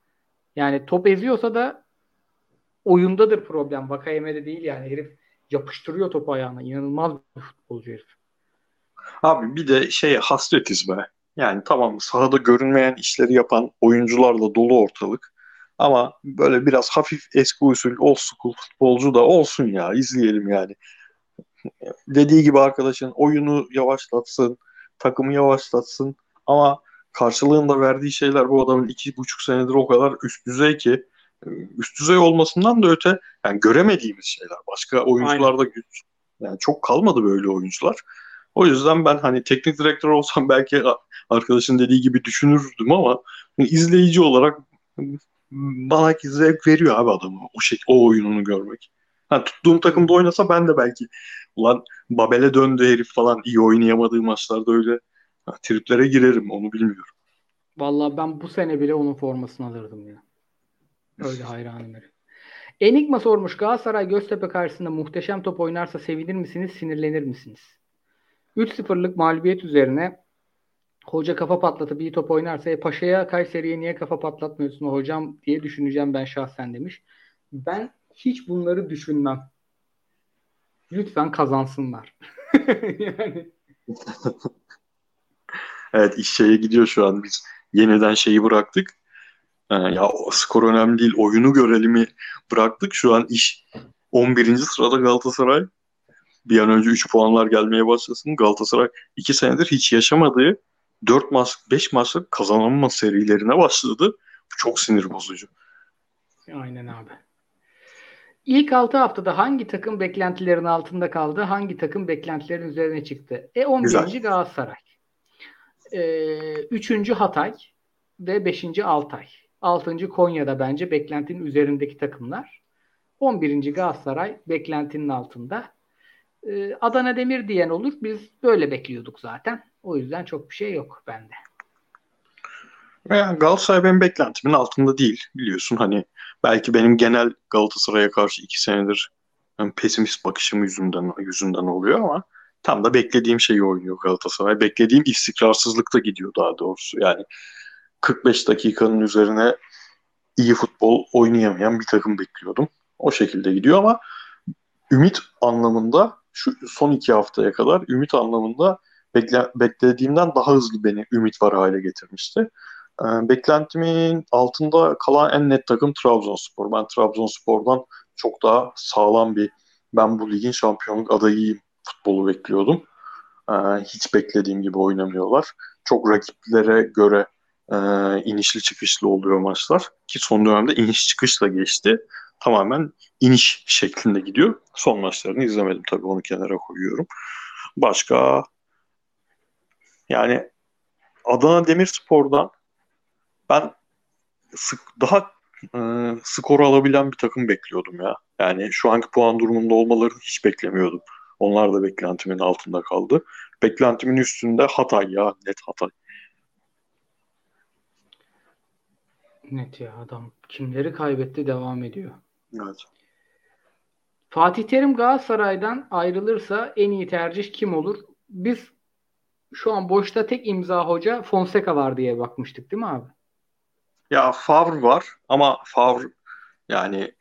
Yani top eziyorsa da oyundadır problem. Vakayeme'de değil yani. Herif yapıştırıyor topu ayağına. İnanılmaz bir futbolcu herif. Abi bir de şey hasretiz be. Yani tamam sahada görünmeyen işleri yapan oyuncularla dolu ortalık. Ama böyle biraz hafif eski usul old school futbolcu da olsun ya izleyelim yani. Dediği gibi arkadaşın oyunu yavaşlatsın, takımı yavaşlatsın ama karşılığında verdiği şeyler bu adamın iki buçuk senedir o kadar üst düzey ki üst düzey olmasından da öte yani göremediğimiz şeyler. Başka oyuncularda güç yani çok kalmadı böyle oyuncular. O yüzden ben hani teknik direktör olsam belki arkadaşın dediği gibi düşünürdüm ama izleyici olarak bana zevk veriyor abi adamı o şey o oyununu görmek. Ha, tuttuğum takımda oynasa ben de belki ulan Babel'e döndü herif falan iyi oynayamadığı maçlarda öyle ha, triplere girerim onu bilmiyorum. Vallahi ben bu sene bile onun formasını alırdım ya. Öyle hayranım herif. Enigma sormuş Galatasaray Göztepe karşısında muhteşem top oynarsa sevinir misiniz, sinirlenir misiniz? 3-0'lık mağlubiyet üzerine hoca kafa patlatıp bir top oynarsa e, Paşa'ya Kayseri'ye niye kafa patlatmıyorsun hocam diye düşüneceğim ben şahsen demiş. Ben hiç bunları düşünmem. Lütfen kazansınlar. yani. evet iş şeye gidiyor şu an biz yeniden şeyi bıraktık. Ee, ya skor önemli değil oyunu görelim'i bıraktık. Şu an iş 11. sırada Galatasaray. Bir an önce 3 puanlar gelmeye başlasın. Galatasaray 2 senedir hiç yaşamadığı 4 maç 5 maçlık kazanılma serilerine başladı. Bu çok sinir bozucu. Aynen abi. İlk 6 haftada hangi takım beklentilerin altında kaldı? Hangi takım beklentilerin üzerine çıktı? E 11. Güzel. Galatasaray. E, 3. Hatay ve 5. Altay. 6. Konya'da bence beklentinin üzerindeki takımlar. 11. Galatasaray beklentinin altında. Ee, Adana Demir diyen olur. Biz böyle bekliyorduk zaten. O yüzden çok bir şey yok bende. Yani Galatasaray benim beklentimin altında değil biliyorsun hani belki benim genel Galatasaray'a karşı iki senedir yani pesimist bakışım yüzünden yüzünden oluyor ama tam da beklediğim şeyi oynuyor Galatasaray. Beklediğim istikrarsızlıkta gidiyor daha doğrusu. Yani 45 dakikanın üzerine iyi futbol oynayamayan bir takım bekliyordum. O şekilde gidiyor ama ümit anlamında şu son iki haftaya kadar ümit anlamında bekle, beklediğimden daha hızlı beni ümit var hale getirmişti. Ee, beklentimin altında kalan en net takım Trabzonspor. Ben Trabzonspor'dan çok daha sağlam bir ben bu ligin şampiyonluk adayıyım futbolu bekliyordum. Ee, hiç beklediğim gibi oynamıyorlar. Çok rakiplere göre e, inişli çıkışlı oluyor maçlar. Ki son dönemde iniş çıkışla geçti. Tamamen iniş şeklinde gidiyor. Son maçlarını izlemedim tabii onu kenara koyuyorum. Başka yani Adana Demirspor'dan ben sık, daha e, skoru alabilen bir takım bekliyordum ya. Yani şu anki puan durumunda olmalarını hiç beklemiyordum. Onlar da beklentimin altında kaldı. Beklentimin üstünde Hatay ya net Hatay. Net ya adam kimleri kaybetti devam ediyor. Evet. Fatih Terim Galatasaray'dan ayrılırsa en iyi tercih kim olur? Biz şu an boşta tek imza hoca Fonseca var diye bakmıştık değil mi abi? Ya Favre var ama Favre yani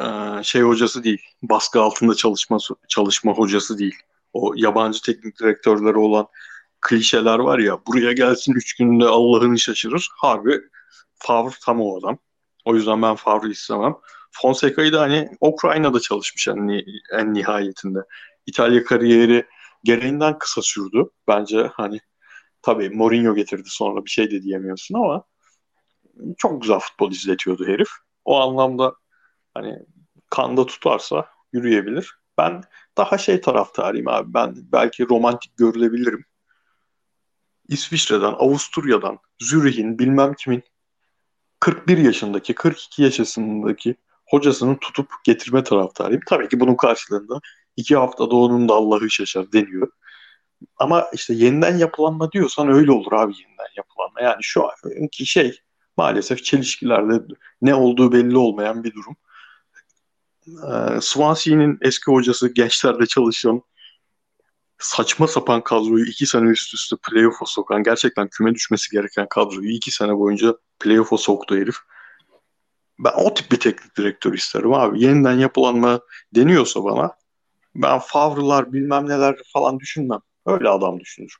e, şey hocası değil. Baskı altında çalışma çalışma hocası değil. O yabancı teknik direktörleri olan klişeler var ya buraya gelsin 3 günde Allah'ını şaşırır. Harbi Favre tam o adam. O yüzden ben Favre istemem. Fonseca'yı da hani Ukrayna'da çalışmış en, en nihayetinde. İtalya kariyeri gereğinden kısa sürdü. Bence hani tabii Mourinho getirdi sonra bir şey de diyemiyorsun ama çok güzel futbol izletiyordu herif. O anlamda hani kanda tutarsa yürüyebilir. Ben daha şey taraftarıyım abi. Ben belki romantik görülebilirim. İsviçre'den, Avusturya'dan, Zürih'in bilmem kimin 41 yaşındaki, 42 yaşındaki hocasını tutup getirme taraftarıyım. Tabii ki bunun karşılığında iki haftada onun da Allah'ı şaşar deniyor. Ama işte yeniden yapılanma diyorsan öyle olur abi yeniden yapılanma. Yani şu anki şey maalesef çelişkilerle ne olduğu belli olmayan bir durum. Ee, Swansea'nin eski hocası gençlerde çalışan saçma sapan kadroyu iki sene üst üste playoff'a sokan gerçekten küme düşmesi gereken kadroyu iki sene boyunca playoff'a soktu herif. Ben o tip bir teknik direktör isterim abi. Yeniden yapılanma deniyorsa bana ben Favre'lar bilmem neler falan düşünmem. Öyle adam düşünür.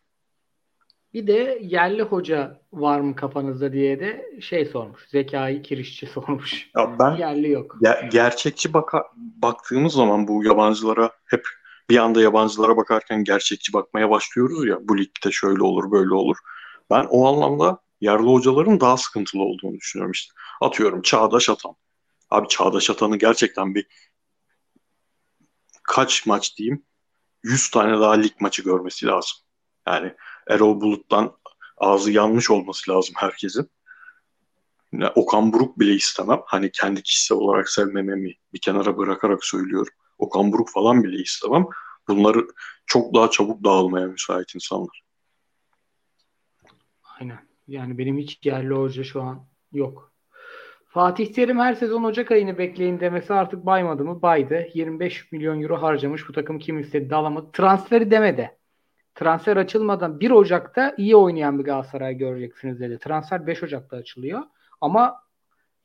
Bir de yerli hoca var mı kafanızda diye de şey sormuş. Zekai Kirişçi sormuş. Ya ben yerli yok. Ger- gerçekçi baka- baktığımız zaman bu yabancılara hep bir anda yabancılara bakarken gerçekçi bakmaya başlıyoruz ya. Bu ligde şöyle olur böyle olur. Ben o anlamda yerli hocaların daha sıkıntılı olduğunu düşünüyorum işte. Atıyorum Çağdaş Atan. Abi Çağdaş Atan'ı gerçekten bir kaç maç diyeyim 100 tane daha lig maçı görmesi lazım. Yani Erol Bulut'tan ağzı yanmış olması lazım herkesin. Yani Okan Buruk bile istemem. Hani kendi kişisel olarak sevmememi bir kenara bırakarak söylüyorum. Okan Buruk falan bile istemem. Bunları çok daha çabuk dağılmaya müsait insanlar. Aynen. Yani benim hiç yerli hoca şu an yok. Fatih Terim her sezon Ocak ayını bekleyin demesi artık baymadı mı? Baydı. 25 milyon euro harcamış. Bu takım kim istedi de alamadı. Transferi demedi. Transfer açılmadan 1 Ocak'ta iyi oynayan bir Galatasaray göreceksiniz dedi. Transfer 5 Ocak'ta açılıyor. Ama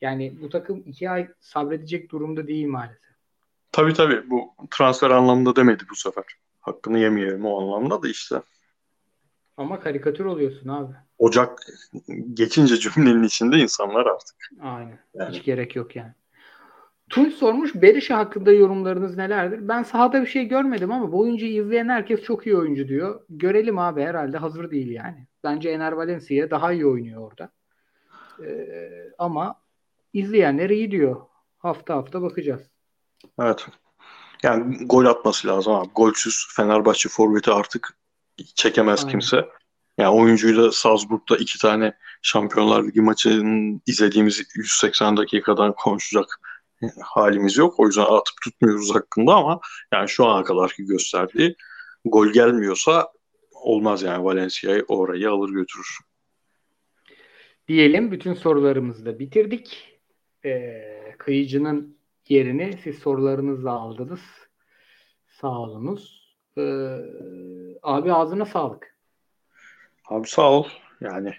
yani bu takım 2 ay sabredecek durumda değil maalesef. Tabii tabii. Bu transfer anlamında demedi bu sefer. Hakkını yemeyelim o anlamda da işte. Ama karikatür oluyorsun abi. Ocak geçince cümlenin içinde insanlar artık. Aynen. Yani. Hiç gerek yok yani. Tunç sormuş Berisha hakkında yorumlarınız nelerdir? Ben sahada bir şey görmedim ama bu oyuncuyu izleyen herkes çok iyi oyuncu diyor. Görelim abi herhalde hazır değil yani. Bence Ener Valencia daha iyi oynuyor orada. Ee, ama izleyenler iyi diyor. Hafta hafta bakacağız. Evet. Yani gol atması lazım abi. Golsüz Fenerbahçe forveti artık çekemez Aynen. kimse. Yani oyuncuyla Salzburg'da iki tane Şampiyonlar Ligi maçının izlediğimiz 180 dakikadan konuşacak halimiz yok. O yüzden atıp tutmuyoruz hakkında ama yani şu ana kadarki gösterdiği gol gelmiyorsa olmaz yani Valencia'yı orayı alır götürür. Diyelim bütün sorularımızı da bitirdik. Ee, kıyıcının yerini siz sorularınızla aldınız. Sağ olunuz. Ee, abi ağzına sağlık. Abi sağ ol. Yani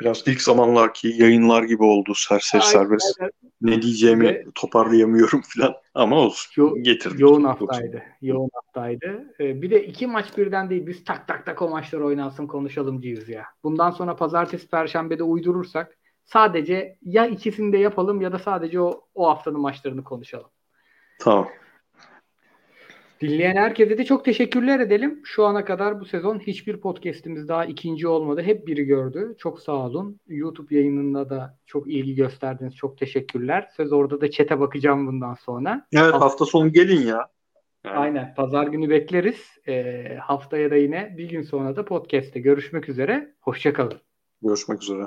biraz ilk zamanlarki yayınlar gibi oldu serseri serbest. aynen. Ne diyeceğimi Ve- toparlayamıyorum falan ama olsun. Yo- Getirdik. Yoğun haftaydı. Yoğun haftaydı. Ee, bir de iki maç birden değil. Biz tak tak tak o maçlar oynansın konuşalımcıyız ya. Bundan sonra pazartesi perşembede uydurursak sadece ya ikisini de yapalım ya da sadece o, o haftanın maçlarını konuşalım. Tamam. Dinleyen herkese de çok teşekkürler edelim. Şu ana kadar bu sezon hiçbir podcast'imiz daha ikinci olmadı. Hep biri gördü. Çok sağ olun. YouTube yayınında da çok ilgi gösterdiniz. Çok teşekkürler. Söz orada da çete bakacağım bundan sonra. Evet Hafta- hafta sonu gelin ya. Yani Aynen. Pazar günü bekleriz. Ee, haftaya da yine bir gün sonra da podcast'te görüşmek üzere. Hoşçakalın. Görüşmek üzere.